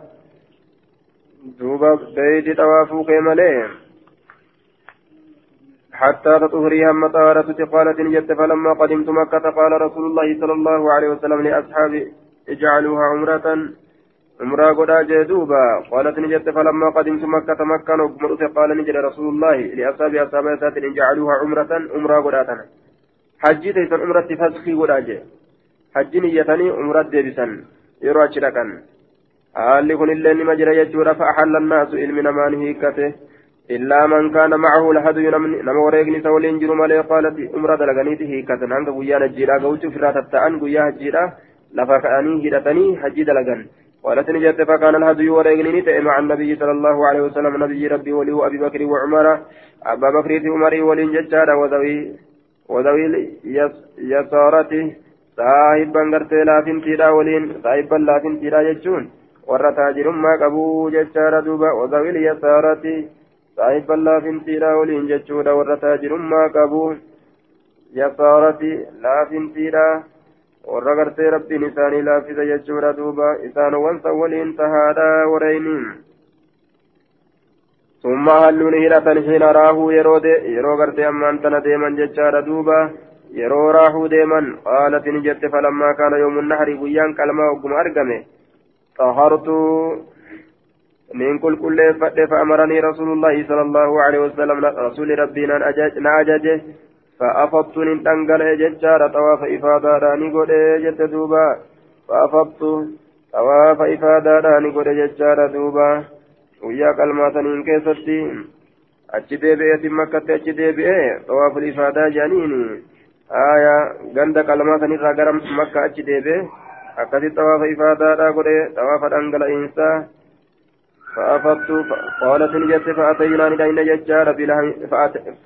دوبا بيت طوافوك مليه حتى تطهري هم طهارة قالت نجت فلما قدمت مكة قال رسول الله صلى الله عليه وسلم لأصحابي اجعلوها عمرة. عمرة قدا جدوبا قالت نجت فلما قدمت مكة مكة نقمرت قال نجد رسول الله لأصحابي أصحابي أسات اجعلوها عمرة عمرة قدا حجي عمرة فسخي قدا جي حجي نيتني عمرة ديبسا يروى شركا haalli kun illee nima jira jechuudha fa'axalla naasu ilmi namaan إلا من كان معه الهدي نما وريقني سولين جرو مالي قالت أمرا دلغنيتي هيكة نانك قويا نجيرا قوتو فرات التأن قويا هجيرا لفا كأني هدتني هجي دلغن. قالت نجت فكان الهدي وريقني تأي مع النبي صلى الله عليه وسلم. نبي ربي ولي أبي بكر وعمر أبا بكر عمر ولين ججارا وذوي وذوي يسارته صاحبا غرتي لافن تيرا ولين صاحبا لافن تيرا ججون warra taajirummaa qabuu jechaadha duuba wadaawil yasaarati صاحب الله فنتيرا ولين جتشودا ورتا جرما قبو يسارتي لا فنتيرا warra gartee rabbiin isaanii laaffisa jechuudha duuba isaan wansa waliin tahaadha wareyniin summa halluun hidhatan hiina raahuu yeroo gartee ammaan tana deeman jechaadha duuba yeroo raahuu deeman qaalatini jette falammaa kaana yoomun nahri guyyaan qalmaa ogguma argame من كل كل فأمرني رسول الله صلى الله عليه وسلم رسول ربي نأججه فأفضت ننتنقل ججار طواف إفادة قد جت دوبا فأفضت طواف إفادة راني قد ججار دوبا ويا كلمات كيستي achi deebi'ee makkatti achi deebi'ee xawaaful ifaadaa jedhaniini aayaa ganda qalmaa sanirraa gara makka achi deebi'ee akkasitti xawaafa ifaadaadhaa godhe xawaafa dhangala'iinsaa فأفضت قالت نجت فأتينا ندين ججار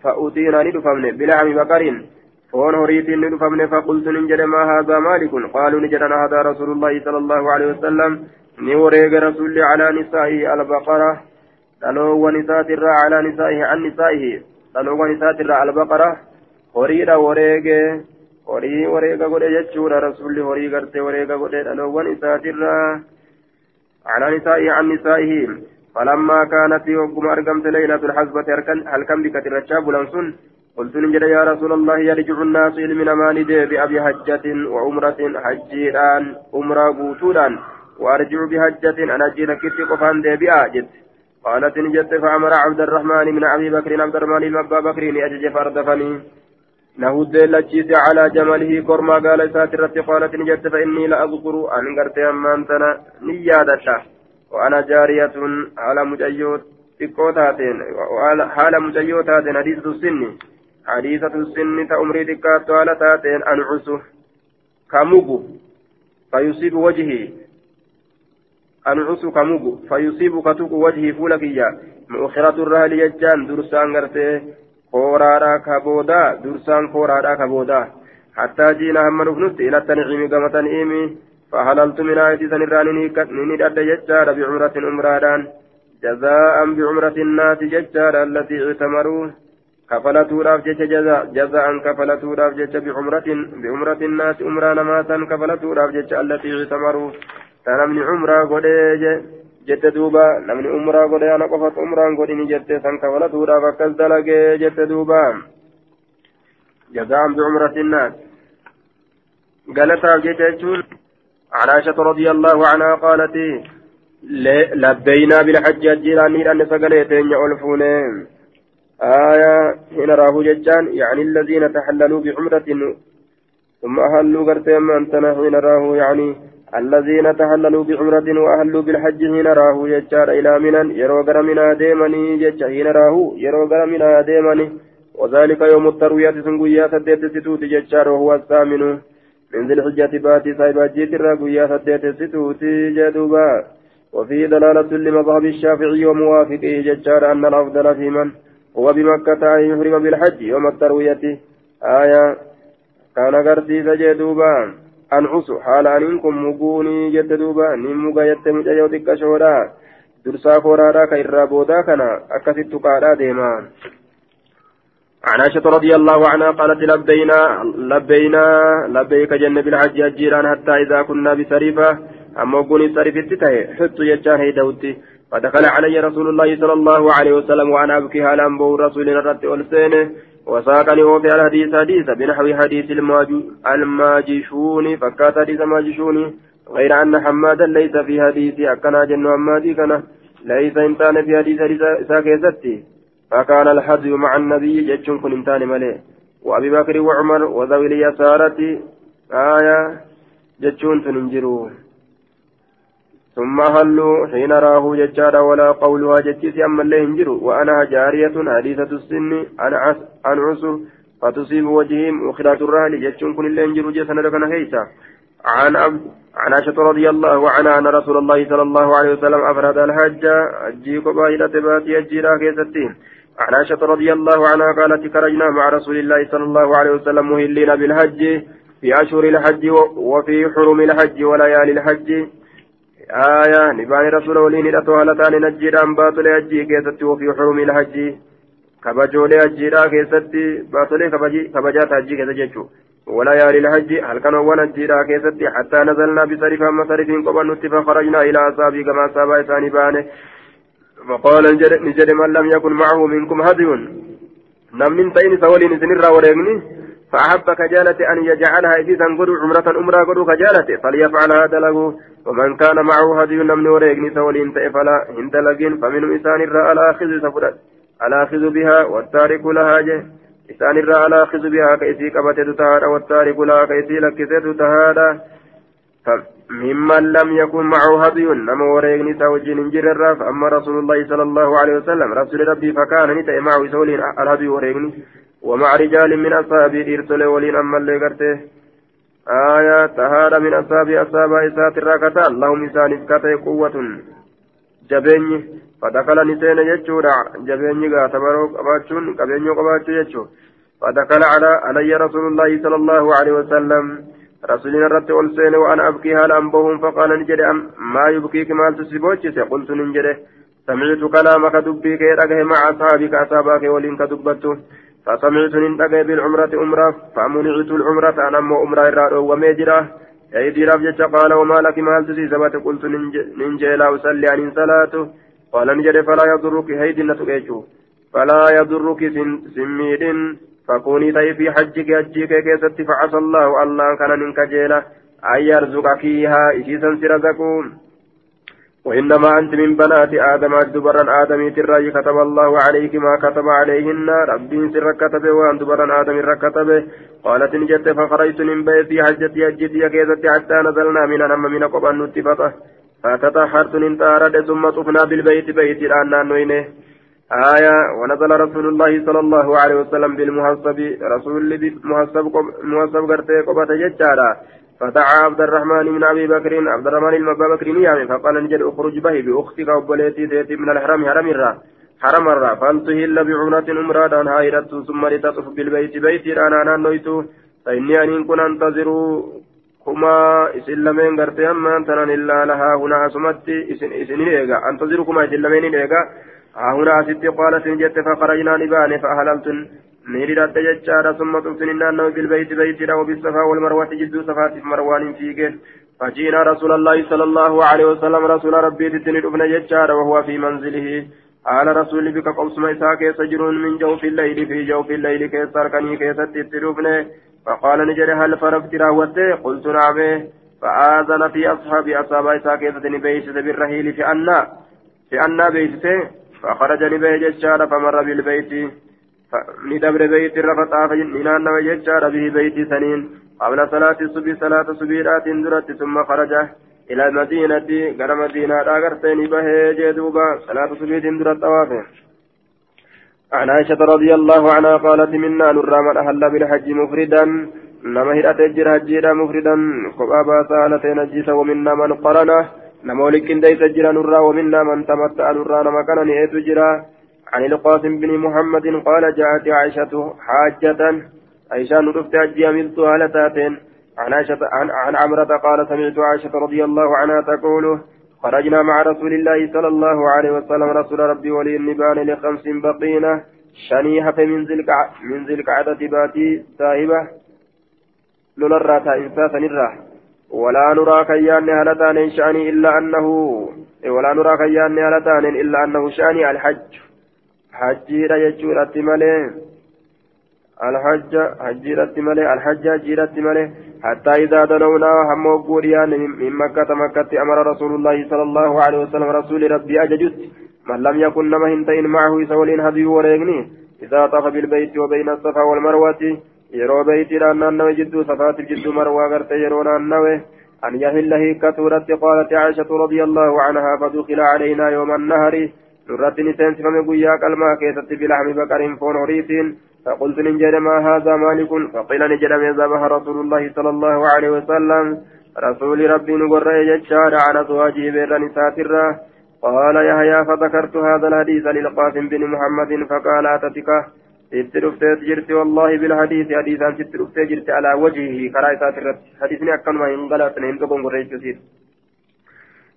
فأتينا ندفمن بلحم بقر. فون هريت ندفمن فقلت نجد ما هذا مالك؟ قالوا نجدنا هذا رسول الله صلى الله عليه وسلم. نوريق رسول على نسائه البقرة. دلو ونسات الرا على نسائه عن نسائه. دلو ونسات الرا البقرة. هريد وريق horii wareega godhe jechuudha rasuulli horii gartee wareega godhe dhaloowwan isaatirraa على نسائه عن نسائه. فلما كانت يوم أرقمت ليلة الحزبة هل كم بك الرجاب لنسن قلت نجد يا رسول الله يرجع الناس من مال بأبي حجة وعمرة حجيران. عمرة قوتودان وأرجع بحجة أنا جينا كتي قفان ديبئا جد قالت نجد فأمر عبد الرحمن من أبي بكر عبد الرحمن من أبا بكر لأجج فردفني نهود لجيس على جمله كرما قال ساترت قالت نجت فإني لأذكر أن قرت أمانتنا نيادة وأنا جارية على مجيوت تكوتاتين حال مجيوتاتين حديثة السن حديثة السن تأمري تكات على تاتين أنعسه كموجو فيصيب وجهي أنعس كموجو فيصيب كتوك وجهي فولكيا مؤخرة الرهل يجان درسان قرتي kooraadhaa ka boodaa hattaa jiina hamma dhufnutti ila tanciimi gama tanciimi fahalaltu min aayatii san irraa nini dhadhe jechaadha bicumratin umraadhaan جزاء بعمرة الناس ججار التي اعتمروا كفلتودhaaf jecha jaza'an kafalatuudhaaf jecha بعمرة الناس umraa namaasan kafalatuudhaaf jecha allatii ictamaruu ta namni umraa godhee jette duuba namni umraa godhee ana qofatu umraan godhini jette san kafalatuudhaaf akkas dalagee jette duuba jaza'an بعمرة الناس. قالتها جيت عن عائشة رضي الله عنها قالت لبينا بالحج الجيراني أن سقليتين يعلفونين آية هنا راهو ججان يعني الذين تحللوا بعمرة ثم أهلوا قرتين من حين راهو يعني الذين تحللوا بعمرة وأهلوا بالحج هنا راهو ججار إلى منن يرو منا ديمني جج هنا راهو يرو منا ديمني. وذلك يوم التروية سنقويا سديت ستوت ججار وهو الثامن. من ذي الحجة باتي صاحب جيت الرقويا سديت ستوت جدوبا. وفيه دلالة لمذهب الشافعي وموافقه ججار أن الأفضل في من؟ هو بمكة أن يحرم بالحج يوم التروية. آية. كان قرتي سجدوبا أنعس حال أنكم مقوني جددوبا نموغا يتمج يودك شورا درسا فورارا كإرى بودا كان أكست قادا ديما عن عائشة رضي الله عنها قالت لبينا لبينا لبيك جنة بالحج الجيران حتى إذا كنا بسريفة أما قوني سريفة تتهي حط يجان هيدوتي فدخل علي رسول الله صلى الله عليه وسلم وأنا أبكي على أنبو رسول الرد والسينه وساقني وفي الحديث حديث بنحو حديث الماجشون. فكات حديث ماجشون. غير أن حمادا ليس في حديث. أكنا جن حمادي كان. ليس إنسان في حديث ساكيزتي فكان الحدي مع النبي جتشون كن إنسان ملي وأبي بكر وعمر وذوي اليسارة. آية جتشون تنجروا ثم هلوا حين راه ججارا ولا قولها جتيس أما اللي هنجروا وأنا جارية حديثة السن أنا أنعس فتصيب وجههم وخلات الرهل جتشون كن اللي هنجروا جسنا لكنا هيسا. عن أب... عن عائشة رضي الله عنها أن رسول الله صلى الله عليه وسلم أفرد الحج أجي قبائل باتي أجيرا كيستين عن عائشة رضي الله عنها قالت خرجنا مع رسول الله صلى الله عليه وسلم مهلين بالحج في أشهر الحج وفي حرم الحج وليالي الحج. آية نبان رسول ولين إلى هالتان نجيران باطل أجي كيستي وفي حرم الحج. كبجولي أجيرا كيستي باطل كبجات أجي كيست جيشو ولا يالي الحج هل كانوا ونجيرا كيستي؟ حتى نزلنا بصرف أما صرف قبل خرجنا إلى أصابي كما أصابا إساني بانه. فقال نجد من لم يكن معه منكم هدي. نمن تين سولين سنرا وريغني فأحب كجالة أن يجعلها إذا قدوا عمرة أمرا قدوا كجالة فليفعل هذا له. ومن كان معه هدي نمن وريقني سولين فلا هندلقين فمن إنسان الرأى على أخذ سفرت على بها؟ والتارك لها جه إنسان الرأى على بها كيسي كبتت تهادا والتارك لها كيسي لكست تهادا ممن لم يكن معه هدي نما وريقني سوجين جرر فأما رسول الله صلى الله عليه وسلم رسول ربي فكان نتأ معه سولين الهدي وريقني ومع رجال من أصحابه إرسل ولين أما اللي قرته. آية تهار من أصحاب أصحاب إسات الراكتا اللهم إسان إسكاته قوة. جبيني فدخل نسين يجورا جبيني قاتبرو قباتشون قبينيو قباتشو يجو. فدخل على علي رسول الله صلى الله عليه وسلم. رسولنا رت والسين وأنا أبكي هل أنبهم فقال نجري ما يبكيك ما تسيبوتشي قلت نجري سمعت كلامك دبيك يرقه مع أصحابك أصحابك ولين كدبته فسمعت ننتقى بالعمرة أمرة فمنعت العمرة أنا أمو أمرة إراد وميجرة أي ديراف جتش قال وما لك ما هل تسيسبت قلت ننجي لا أصلي عن صلاته. قال نجد فلا يضرك هيد نتقيته فلا يضرك سميد فكوني تي في حجك حجك كيست فعسى الله الله كان منك جيلة أن يرزقك فيها إشيسا سرزقون. وإنما أنت من بنات آدم دبرا آدم تراي كتب الله عليك ما كتب عليهن. ربي سر كتب وأن دبرا آدم كتب قالت نجت فخرجت من بيتي حجتي أجتي كيزتي حتى نزلنا من أنم من قبل نتفته فتطهرت ننتارد ثم طفنا بالبيت. بيت الآن نوينه آية ونزل رسول الله صلى الله عليه وسلم بالمحسب رسول المحسب محسب قرتي قبة ججارا فدعا عبد الرحمن من أبي بكر عبد الرحمن المبا بكر نيامي فقال نجد اخرج به بأختك وبليتي تيتي من الحرم حرم الرا حرم الرا. فانتهل بعمرة عمرة هائرة ثم لتطف بالبيت بيت أنا أنا نويت فإني أن كن انتظر كما إسن لمن قرتي أما تنان إلا لها هنا أسمتي إسن إيغا. أنتظر كما إسن لمن إيغا. ها هنا ستي قالت جت فخرجنا نبان فأهللت نيرت ججارة ثم تبتن النانو بالبيت بيتنا وبالصفا والمروة جدو صفات مروان فيك فجينا رسول الله صلى الله عليه وسلم رسول ربي تتني ابن ججارة وهو في منزله. على رسول بك قوسم إساء كيس جرون من جوف الليل في جوف الليل كيس أركني كيس تتلوبني فقال نجري هل فرقت راوته قلت نعم. فآذن في أصحاب أصحاب إساء كيس بيس بالرهيل في أنا. في أنا بيسته فخرج نبي ججار فمر بالبيت. ندبر بيت رفطا فإنان وججار به بيت سنين. قبل صلاة الصبح صلاة صبيرات درت ثم خرج إلى المدينة غير مدينة أغرتين به جدوبا صلاة صبح درت أوافه عن عائشة رضي الله عنها قالت منا نرى من أهل بالحج مفردا. نما هدأت الجر هجيرا مفردا. قبابا سالتين الجيس ومنا من قرنه. نما ولكن ديس الجر نرى ومنا من تمتع نرى نما كان نئت جرا عن القاسم بن محمد قال جاءت عائشة حاجة عائشة نرفت أجي أملت هالتاتين عن عائشة عن, عن عمرة قال سمعت عائشة رضي الله عنها تقول خرجنا مع رسول الله صلى الله عليه وسلم رسول ربي ولي النبان لخمس بقينا شنيحة من ذي من ذي القعدة باتي ساهبة لنرى إنساسا نرى ولا نرى كيان هلتان شأني إلا أنه ولا نرى كيان هلتان إلا أنه شأني الحج. حجي رجل التمالين الحج حجيرت ملي الحج حجيرت ملي حتى إذا دنونا هم وقوريان من مكة مكة أمر رسول الله صلى الله عليه وسلم رسول ربي أججت. من لم يكن نما هنتين معه سولين هدي وريغني. إذا طاف بالبيت وبين الصفا والمروة يرو بيت لأن جد صفات الجد مروة غرت يرون النوي. أن يهل هيك سورة قالت عائشة رضي الله عنها فدخل علينا يوم النهر. نرت نسين سفم قيا كلمة كيست بلحم بقر فون هريسين فقلت نجد ما هذا مالك فقيل نجد من ذبح رسول الله صلى الله عليه وسلم رسول ربي نقر يجشار على زواجه بر نساتره قال يحيى فذكرت هذا الحديث للقاسم بن محمد فقال أتتك اترفت جرت والله بالحديث حديثا اترفت جرت على وجهه كرايسات الرد حديثني أكن ما ينقلت نهمتكم قريت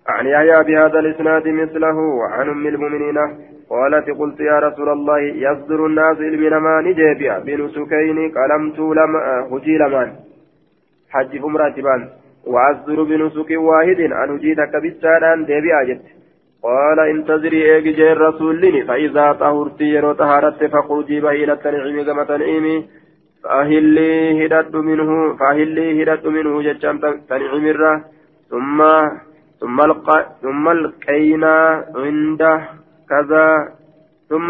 عن يحيى بهذا الإسناد مثله عن أم المؤمنين قالت قلت يا رسول الله يصدر الناس إلمنا نجيبيا بنسكين قلمت لما هجي لمان حج فمراتبان وأصدر بنسك واحد أن هجيتك بالسادان. ديبيا جت قال انتظري إيجي جي الرسول لني. فإذا طهرت يرو طهارت فخرجي بهيلة التنعيم كما تنعيمي. فأهلي هدد منه فأهلي هدد منه جتشام الره ثم ثم الق... ثم القينا عنده كذا ثم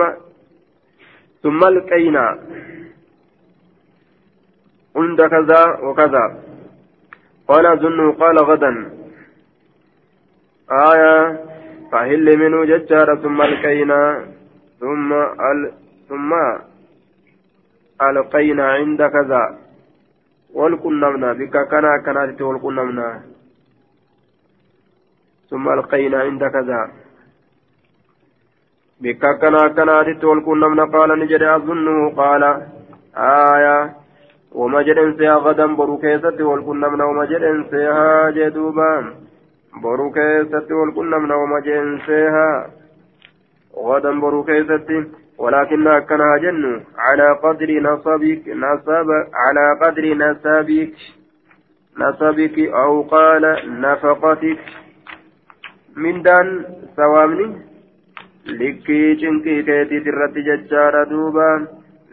ثم القينا عند كذا وكذا. قال أظنه قال غدا. آية فهل منه ججار ثم القينا ثم ال... ثم ألقينا عند كذا. والقنمنا بك كنا كانت والقنمنا ثم ألقينا عند كذا بك كنا كناتت والكنمنا قال نجد أظنه قال آية وما جدن سيها غدا برو كيست والكنمنا وما جدن سيها جدوبا. برو كيست والكنمنا وما جدن سيها غدا برو ولكن أكنها جن على قدر نصبك نصب على قدر نسبك نسبك أو قال نفقتك. من دان سوامني cinqii keetiit irratti jechaadha duuba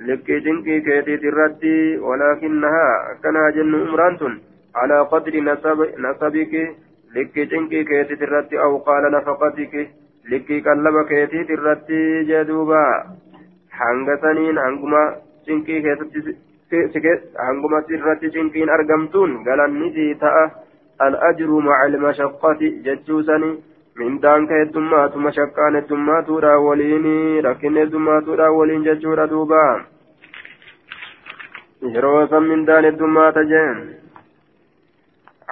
likkii cinqii keetiit irratti walaakinnahaa akkanaa jennu umraan tun nasabiki likkii cinqii keetiit irratti aw qaala nafaqatiki likkii qallaba keetiit irratti jee duuba hanga saniin hanguma cinqii keessatti hanguma irratti cinqiin argamtuun galannisii ta'a al-ajru maca ilmashaqqati jechuu sanii mindaan ka heddummaatu mashakkaan heddummaatuudha waliin rakkin heddummaatuudha waliin jechuudha duuba. Yeroo san mindaan heddummaata jeen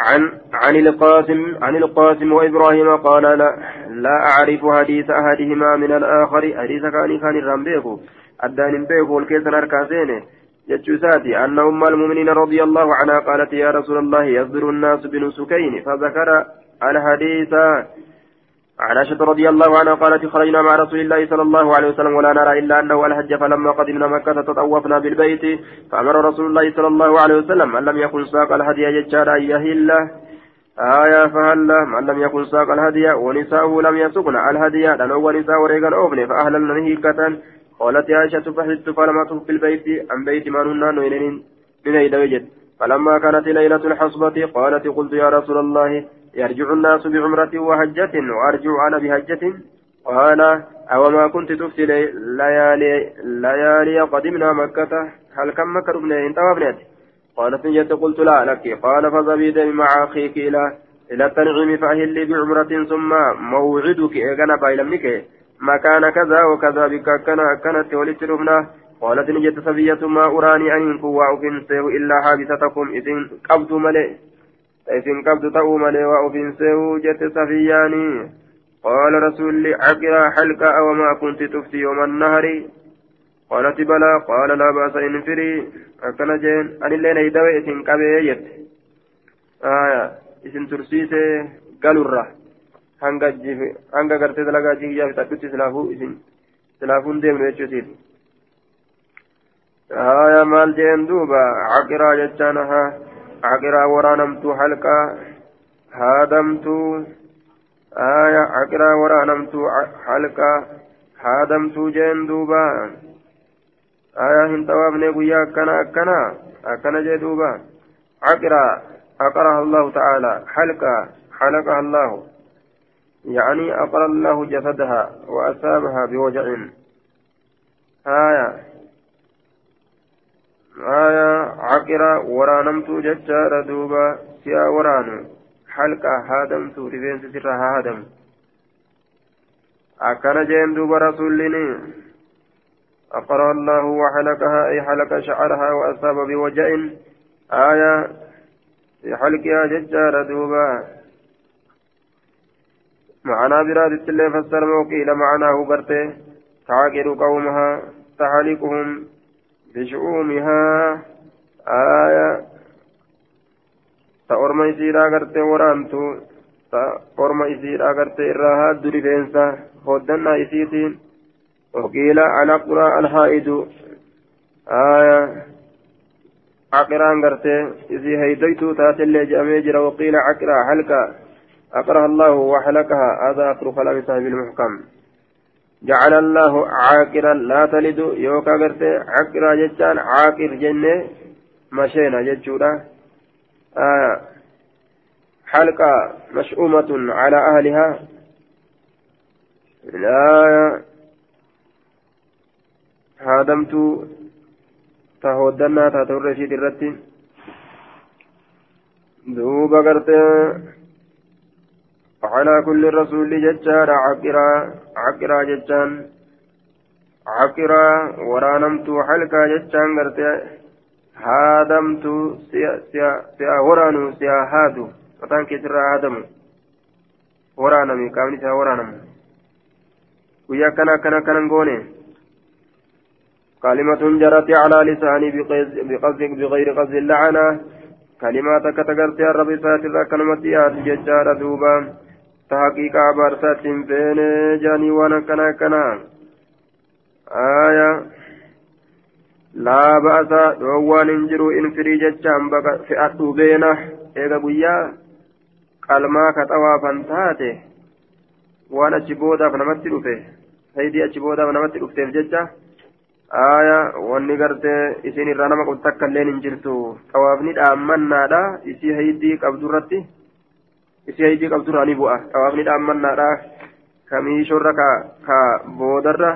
عن عن القاسم عن القاسم وابراهيم قال لا لا اعرف حديث احدهما من الآخر حديث كان كان الرمبيكو الدان بيكو الكيسن اركاسين جتشوساتي أن أم المؤمنين رضي الله عنها قالت يا رسول الله يصدر الناس بنسكين فذكر الحديث عن عائشة رضي الله عنها قالت خرجنا مع رسول الله صلى الله عليه وسلم ولا نرى إلا أنه الحج فلما قدمنا مكة تطوفنا بالبيت فأمر رسول الله صلى الله عليه وسلم من لم يكن ساق الهدي ججارا يهل. آية فهل من لم يكن ساق الهدي ونساءه لم يسقن الهدي لأنه ونساء وريقا أوبن فأهللنا نهيكة قالت عائشة فحدت فلم أطف بالبيت عن بيت من هن من من فلما كانت ليلة الحصبة قالت قلت يا رسول الله يرجع الناس بعمرة وحجة وأرجع أنا بحجة قال أو ما كنت تفتي ليالي ليالي قدمنا مكة. هل كم مكة ابن انت وابنت قالت نجت قلت لا لك. قال فزبيد مع أخيك إلى إلى التنعيم فأهلي بعمرة ثم موعدك. إيغانا بايلمنك مكان كذا وكذا بك. كان كانت ولدت قالت نجت سبية ما أراني أن كوا أفنسه إلا حابستكم. إذن قبض ملئ. Isin qabdu ta'uu malee waa ofiin seehuu jette safiyyaanii qaala rasuulli caqiraa halqa awamaa kunti tufti yooma nahari qaalati balaa qaala laa baasa infirii akkana jeen anillee naydawe isin qabee jette isin tursiise galurra hanga gartee dalagaa jiyyaa fixadhutti silaafuu isin silaafuun deemnu jechuutiif haya maal jeen duuba caqiraa عقرا ورانمت حلقا. هادمت آية عقرا ورانمت حلقا. هادمت جين آية هنتوابني قيا أكنا أكنا أكنا جي عقرا. أقرها الله تعالى. حلقا. حلقها الله. يعني أقر الله جسدها وأصابها بوجع. آية. آية عقرة ورانمتو ججارة دوبا سيا ورانو؟ حلقة هادمتو رفين سرها هادم أكن جين دوبا رسولني أقرأ الله وحلقها أي حلق شعرها وأصاب بوجع آية في حلقها ججارة دوبا معنا براد اللي فسر وقيل معناه برته تعاقر قومها تحلقهم بشؤومها آية تأورما يسيرا غرتي ورانتو تأورما يسيرا غرتي إراها دري فينسا خدنا يسيتين وقيل على قرى الحائد آية عقران غرتي إذي هيديتو تاتي جامي جرا وقيل عقرا حلقا أقرها الله وحلقها هذا أقر كلام صاحب المحكم. جعل الله عاقرا لا تلد يوكا غرتي عاقرا جتان عاقر جنة مشينا جتشورا. آه حلقة مشؤومة على أهلها. لا هادمت تهودنا في درتي دوبا غرتي على كل رسول ججار عقرا عقرا ججان. عقرا ورانمت حلقا ججان قرتي هادمت سيا سيا سيا ورانو سيا هادو. وطان كسر هادم ورانمي كامني سيا ورانم. ويا كنا كنا كنا نقوني كلمة جرت على لساني بقصد بغير قصد اللعنة. كلمات كتغرت يا ربي ساتر كلمة يا tahaqiiqaa baarsaatti hin feene jaanii waan akkana akkanaa aayaa laa ba'asa dhoowwaan hin jiru in firii jechaan baqa fe'adhu beena. Eega guyyaa qalmaa kaxawaafan taate waan achi boodaaf namatti dhufe sayyidii achi boodaaf namatti dhufteef jecha. Aaya wanni gartee isin irraa nama qottakka illeen hin jirtu. Xawaafni dhaammannaadha isii hayyidii qabdu irratti. Isii haydii qabdurraa ni bu'a. Xawaafni dhaammannaadha. Kamiishorra ka ka boodarra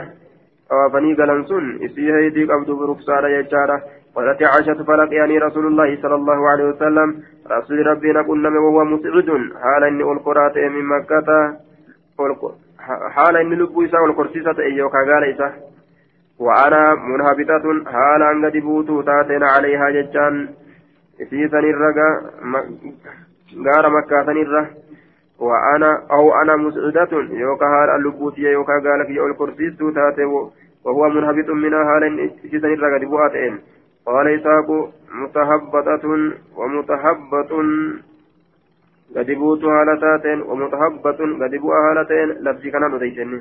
xawaafanii galan sun isii haydii qabdu ruksaadha jechaadha. قالت عائشة فلقيني رسول الله صلى الله عليه وسلم رسول ربنا قلنا وهو مسعد حال إني القرات من مكة حال إني لبو إساء والقرسيسة إيوكا قال وأنا منهبطة حال أن قد بوتو تاتنا عليها ججان إسيسا الرقا غار مكة الرقا وأنا أو أنا مسعدة يوكا هال اللبوتي يوكا قال في الكرسيس تاتي وهو منهبط منها حال إسيسا الرقا دبواتين قال إسحاق متهبطة ومتهبط قد بوت هالتين ومتهبط قد بوء هالتين لفظي كان نتيجني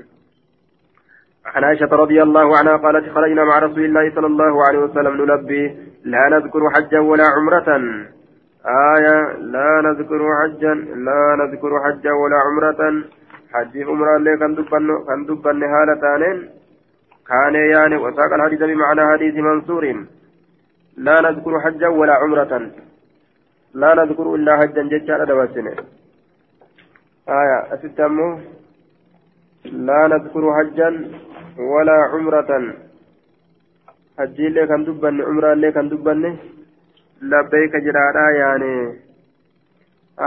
عن عائشة رضي الله عنها قالت خرجنا مع رسول الله صلى الله عليه وسلم نلبي لا نذكر حجا ولا عمرة آية لا نذكر حجا لا نذكر حجا ولا عمرة. حج عمرة اللي كان دبن كان دبن كان يعني وساق الحديث بمعنى حديث منصور. لا نذكر حجا ولا عمرة. لا نذكر إلا حجا ججا دواسنة. آية أستمو. لا نذكر حجا ولا عمرة. حجي اللي كان دبن عمرة اللي كان دبن. لبيك جرادا يعني.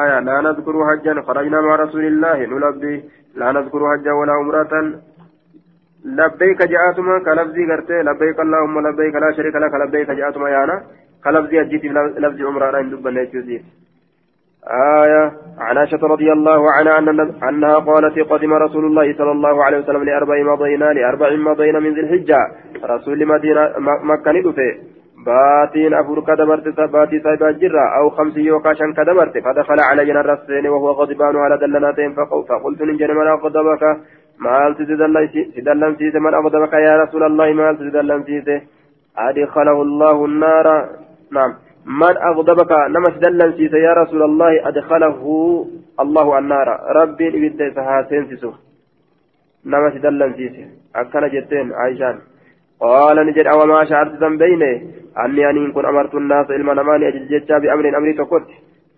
آية لا نذكر حجا خرجنا مع رسول الله نلبي. لا نذكر حجا ولا عمرة. لبيك جاءتما كلفظي قرتي لبيك اللهم لبيك لا شريك لك. لبيك جاءتما يانا كلفظي أجيتي لفظ عمرة. لا دبن يجوزي. آية عن عائشة رضي الله عنها أن أنها قالت قدم رسول الله صلى الله عليه وسلم لأربع مضينا لأربع مضينا من ذي الحجة. رسول مدينة مكة ندفه باتين أفور كدبرت باتي سايبا جرة أو خمس يوكاشا كدبرت. فدخل علينا الرسين وهو غضبان على دلناتين فقلت نجن من أغضبك؟ مال تدلن سيسي من أغضبك يا رسول الله؟ مال تدلن سيسي أدخله الله النار. نعم. من أغضبك؟ نما تدلن سيسي يا رسول الله. أدخله الله النار. ربي إبدا سهاتين سيسو. نما تدلن سيسي أكنا جتين عايشان. قال نجد أو ما شعرت ذنبيني أني أن كن أمرت الناس علما نماني أجل جتشا بأمر أمري تقوت.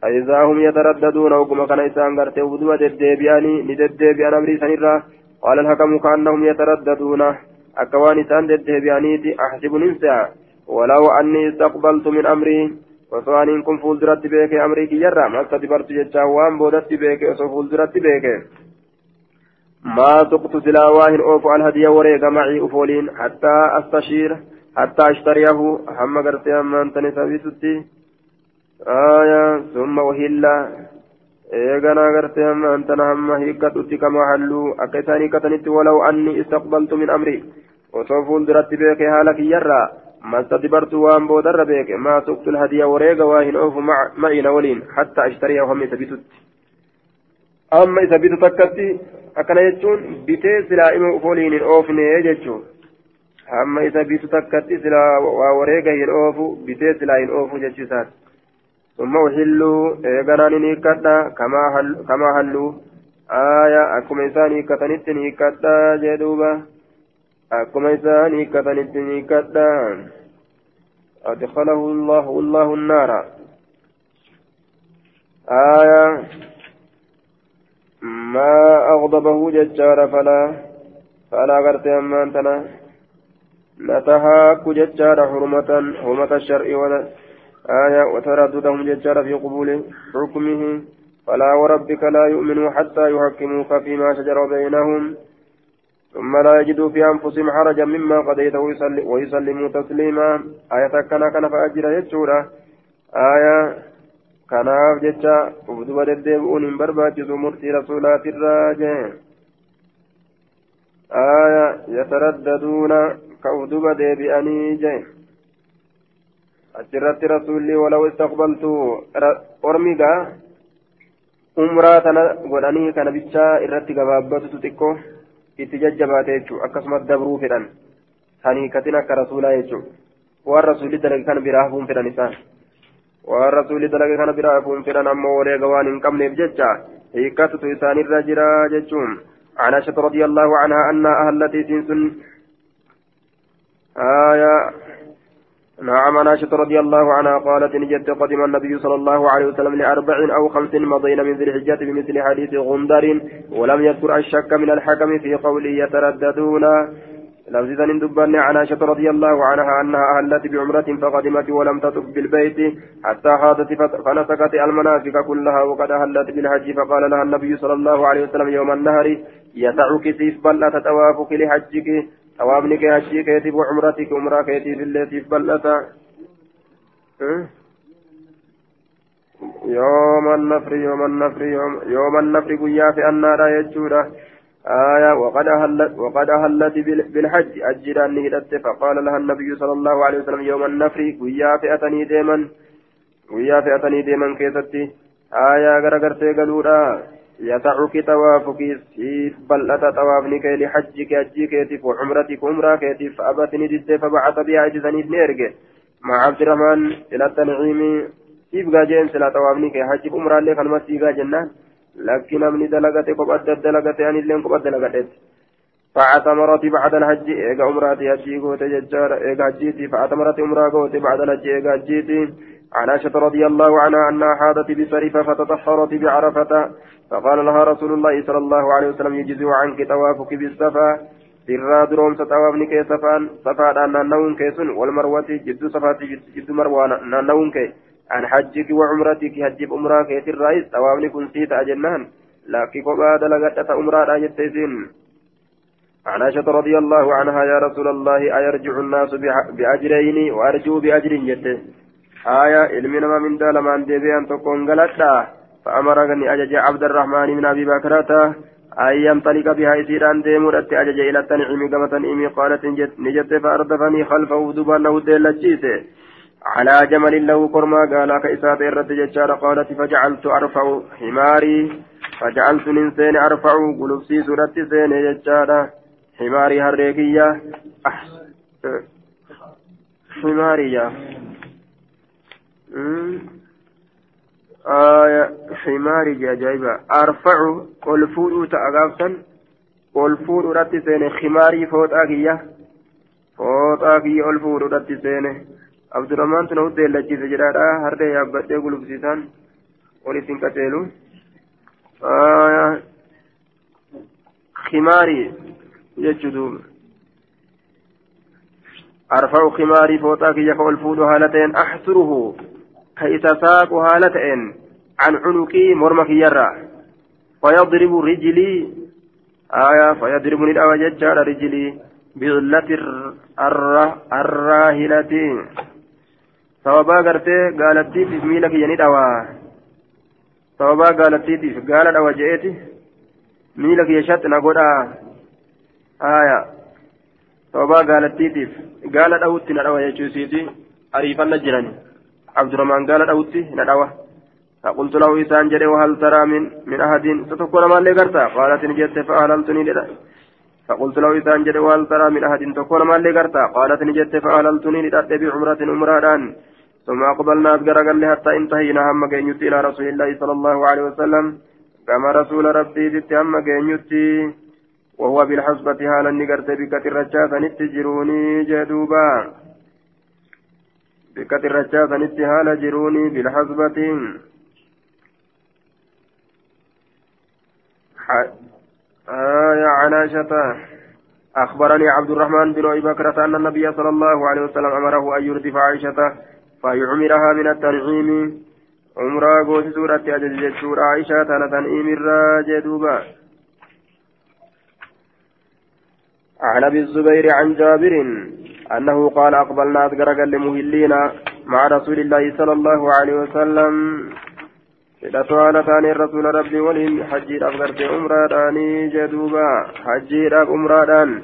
فإذا هم يترددون وكما كان إسان قرتي ودوا ددبياني نددبيان أمري سنرا قال الحكم كأنهم يترددون. أكوان إسان ددبيانيتي أحسب ننسى. ولو أني استقبلت من أمري وسواني كن فولدرت بيك أمري كيرا ما استدبرت جتشا وان بودت بيك وسو فولدرت بيك. ما سقت سلاواه أوف الهدي وريق معي أفولين حتى أستشير حتى أشتريه. هم قرتي أما أنت آية ثم وهلا إيغانا قرتي أما أنت هم هيكتتي كما حلوا أكيساني كتنت ولو أني استقبلت من أمري. وصوفون درت بيك هالك يرى. ما استدبرت وان بودر بيك. ما سقت الهدي وريق واهن أوف مع معي نولين. حتى أشتريه هم يسابيتتي أما يسابيت تكتي akkana jechuun bitee silaa ima ufoliin hin oofne jechuun hamma isa bitu takkatti silaa waa wareega hin oofu bitee silaa hin oofu jechuusaati summa uhilluu eeganaan hin hiikkadha kamaa halluu aaya akkuma isaan hiikkatanitti hin hiikkadha jee akkuma isaan hiikkatanitti hin hiikkadha أدخله الله الله النار آية ما أغضبه ججار فلا فلا غرت أما أنتنا نتهاك ججار حرمة حرمة الشرع ولا آية وترددهم ججار في قبول حكمه. فلا وربك لا يؤمنوا حتى يحكموك فيما شجر بينهم. ثم لا يجدوا في أنفسهم حرجا مما قضيت ويسلموا تسليما. آية كان كان فأجر يجورا. آية kanaaf jecha uf duba deddeebi'uun hin barbaachisu murtii rasuulaatirraa jee. Aya yataraddaduuna ka uf duba deebi'anii jee. Achirratti rasuulli walaw istaqbaltu ormigaa umraa tana godhanii kana bichaa irratti gabaabbatutu xiqqoo itti jajjabaate jechuu akkasumas dabruu fedhan. Sanii katin akka rasuulaa jechuu waan rasuulli dalage kana biraa hafuun fedhan isaan waan rasuulli dalage kana biraa hafuun fedhan ammoo wareega waan hin qabneef jecha hiikkatutu isaanirra jira jechuun. عن عائشة رضي الله عنها أن أهلت سنسن آية نعم عن عائشة رضي الله عنها قالت إن جد قدم النبي صلى الله عليه وسلم لأربع أو خمس مضين من ذي الحجة بمثل حديث غندر ولم يذكر الشك من الحكم في قوله يترددون لفظة دبان عن عائشة رضي الله عنها أنها أهلت بعمرة فقدمت ولم تطف بالبيت حتى حاضت فنسكت المناسك كلها وقد أهلت بالحج فقال لها النبي صلى الله عليه وسلم يوم النهر يسعك سيف بلة توافك لحجك. توابنك حجك يتب عمرتك عمرك يتب التي بلة يوم النفر يوم النفر يوم, يوم النفر قيا في النار يجوره آية وقد أهلت وقد أهلت بالحج. أجران نهدت فقال لها النبي صلى الله عليه وسلم يوم النفر ويا فئتني ديما. ويا فئتني ديما كيستي. آية غرغرتي قالوا يسعك توافك سيف بلأت توافنك لحجك أجيك وعمرتك عمرك فأبتني دد فبعث بها أجزني نيرجي مع عبد الرحمن إلى التنعيم سيف جاجين سلا توافنك حج عمرة لك المسيقى جنان لكن أمني دلقتي قبضت دلقتي أن اللين قبضت دلقتي فاعتمرت بعد الحج إيجا عمراتي حجي قوتي ججار إيجا حجيتي. فاعتمرت عمرة قوتي بعد الحج إيجا حجيتي. عن عائشة رضي الله عنها أنها حاضت بسرفة فتطهرت بعرفة. فقال لها رسول الله صلى الله عليه وسلم يجزي عنك طوافك بالصفا. سرا دروم ستوافني كي صفان صفا نانون كيسن والمروة جد صفات جد مروة نانون كي. عن حجك وعمرتك حجب عمرك الرئيس. طوافني كن سيت أجنان. لكن قبا دلغت عمرة يتسين عن عائشة رضي الله عنها يا رسول الله أيرجع الناس بأجرين؟ وأرجو بأجر جده آية علمنا من دالمان ديبيان تكون غلطا فأمرني أجج عبد الرحمن من أبي بكرة أن ينطلق بها إسيران ديمورت أجج إلى التنعيم كما تنعيمي قالت نجت فأردفني خلفه دبانه ديلتشيته على جمل له كرما قال كإسات الرد ججار قالت فجعلت أرفع حماري فجعلت ننسين أرفع قلوبسي سورة سين ججار. حماري هريكية حمارية. آية حماري جاجايبا أرفع والفود تأغافتا والفود رت سين. حماري فوت أغية فوت أغية سين عبد الرحمن تنود لجي سجرادا هرده يابده قلوب سيسان ولسين كتيلو آية خماري يجدوم أرفع خماري فوتا كي يفعل فود هالتين أحسره كيس ساق هالتين عن عنقي مرمك يرى فيضرب رجلي آية فيضربني الأوجج على رجلي بغلة الراهلة sababaa gartee gaalattiitiif miila kiyya ni dhawaa sababaa gaalattiitiif gaala dhawa je'eeti miila kiyya shatti na godhaa haaya sababaa gaalattiitiif gaala dhawutti na dhawa jechuu isiiti ariifanna jirani abdurahmaan gaala dhawutti na dhawa فقلت له إسان جري وهل ترى من من أحد ستكون ما اللي قرتا قالت نجت فأهللتني لدى فقلت له إسان جري وهل ترى من أحد تكون ما اللي قرتا قالت نجت فأهللتني لدى بعمرة عمران ثم أقبلنا أذكر حتى انتهينا. هم جينيت إلى رسول الله صلى الله عليه وسلم. كما رسول ربي بت هم جينيت وهو بالحسبة حالا نقرت بكة الرجاة نتجروني جدوبا. بكة الرجاة نتهال جروني بالحسبة. آية عن عائشة. أخبرني عبد الرحمن بن أبي بكرة أن النبي صلى الله عليه وسلم أمره أن يردف عائشة فيعمرها من التنعيم عمرة قوت سورة أجل سورة عائشة تنعيم الراجة دوبا عن أبي الزبير عن جابر أنه قال أقبلنا أذكر لمهلين مع رسول الله صلى الله عليه وسلم. إذا سؤال ثاني الرسول ربي ولهم حجي أفضل عمرة جدوبا حجي عمرة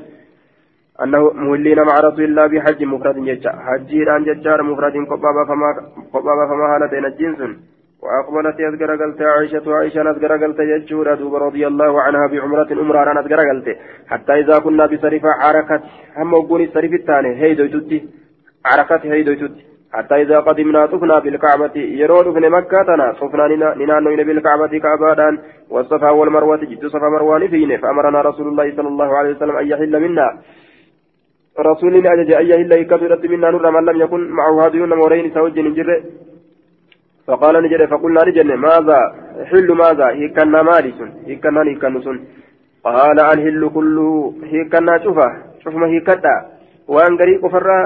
أنه مولين مع رسول الله بحج مفرد ججا حجي عن ججار مفرد قبابا فما قبابا فما هالتين الجنس وأقبلت أذكر قلت عائشة عائشة أذكر قلت ججورة رضي الله عنها بعمرة أمرا أذكر قلت حتى إذا كنا بصريفة عركت هم وقوني الصريف الثاني هيدو تدي عركت هيدو تدي حتى إذا قدمنا طفنا بالكعبة يرون ابن مكة تنا طفنا ننانوين بالكعبة كعبادان. والصفا والمروة جد صفا مروان فينا فأمرنا رسول الله صلى الله عليه وسلم أن يحل منا. رسول أجج أيه إلا يكبرت منا نور من لم يكن معه هذه مورين سوج نجر فقال نجر فقلنا نجر ماذا؟ حل ماذا؟ هيكنا مالس هيكنا هيكنا قال الهل كله. هيكنا شوفه شوف ما هيكتا وأن غريق فرا.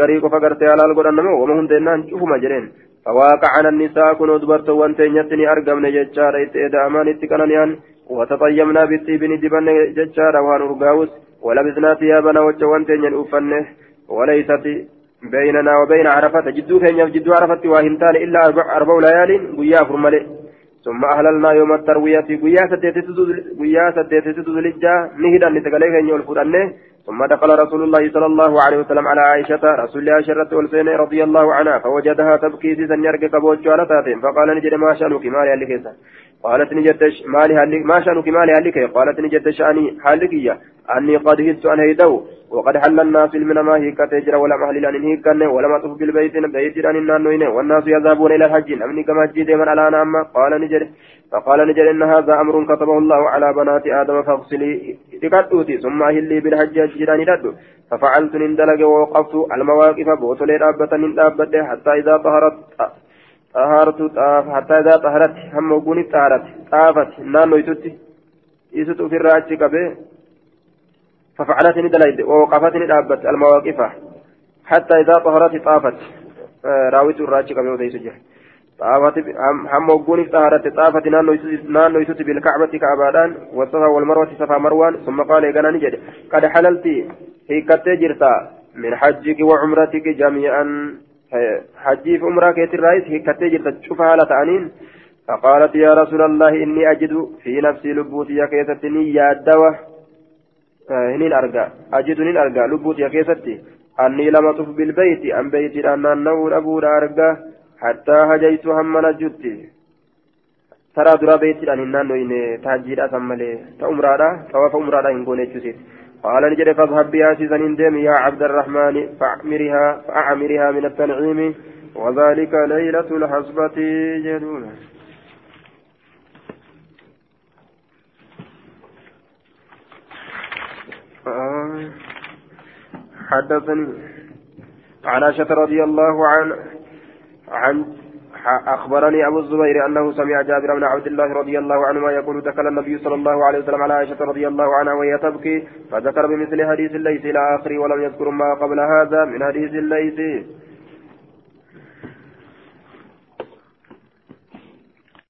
غريق فقرت على القرآن وما هم دينان شوف ما جرين فواقعنا النساء كنوا دبرت وانتين يتني أرقمنا ججارة إتئدامان إتقنانيان وتطيمنا بالطيب ندبن ججارة وان أرقاوس ولبسنا ثيابنا وجوان تنين أفنه وليست بيننا وبين عرفة جدو كين جدو عرفة واهمتان إلا أربع, أربع ليال قيا فرمالي ثم أهللنا يوم التروية قيا سديت ذلجة نهدا نتقليه يولفرنه ثم دخل رسول الله صلى الله عليه وسلم على عائشة رسول الله شرت والسين رضي الله عنها فوجدها تبكي سيسا يرقى كبوتش على تاتين فقال نجد ما شأنك ما لي قالت نجد مالي ما شأنك ما لي قالت نجد شأني حالك أني قد هدت أن هيدو وقد حل الناس من ما هيك تجرى ولا مهل أن هيكن ولا مطف بالبيت بيت أن النانوين والناس يذهبون إلى الحج أمني كما جيد من على نعم قال نجر فقال نجر إن هذا أمر كتبه الله على بنات آدم فاغسلي تكتوتي ثم أهلي بالحج جيران ردو ففعلت نندلق ووقفت المواقف بوصلي رابة نندابة حتى إذا طهرت طهرت حتى إذا طهرت هم وقوني طهرت. طافت. نانو يتوتي يسوت في الراجل كبه. ففعلت ندليد ووقفت ندابت المواقف. حتى إذا طهرت طافت. آه، راويت الراجي كم يودي سجل طافت هم وقوني طهرت طافت نانو يسوس بالكعبة كعبادان والصفا والمروة صفا مروان ثم قال إيقانا نجد قد حللت هيكت جرتا من حجك وعمرتك جميعا حجي في عمرك الرئيس هيكت جرتا شوفها على تعنين فقالت يا رسول الله إني أجد في نفسي لبوتي كيستني يا الدواء هنين أرجع أجد هنين أرجع لبوت يا كيستي أني لم أطف بالبيت أم بيت أن النور أبو أرجع حتى هجيت هم نجدتي ترى درا بيت أن النانو إن تهجير أسمالي تأمرادا طواف أمرادا إن قول يجسيت قال نجد فاذهب بها سيزن ديم يا عبد الرحمن فأعمرها فأعمرها من التنعيم وذلك ليلة الحسبة جدونه آه. حدثني عن عائشة رضي الله عنه عن أخبرني أبو الزبير أنه سمع جابر بن عبد الله رضي الله عنهما يقول دخل النبي صلى الله عليه وسلم على عائشة رضي الله عنها وهي تبكي فذكر بمثل حديث الليث إلى آخره ولم يذكر ما قبل هذا من حديث الليث.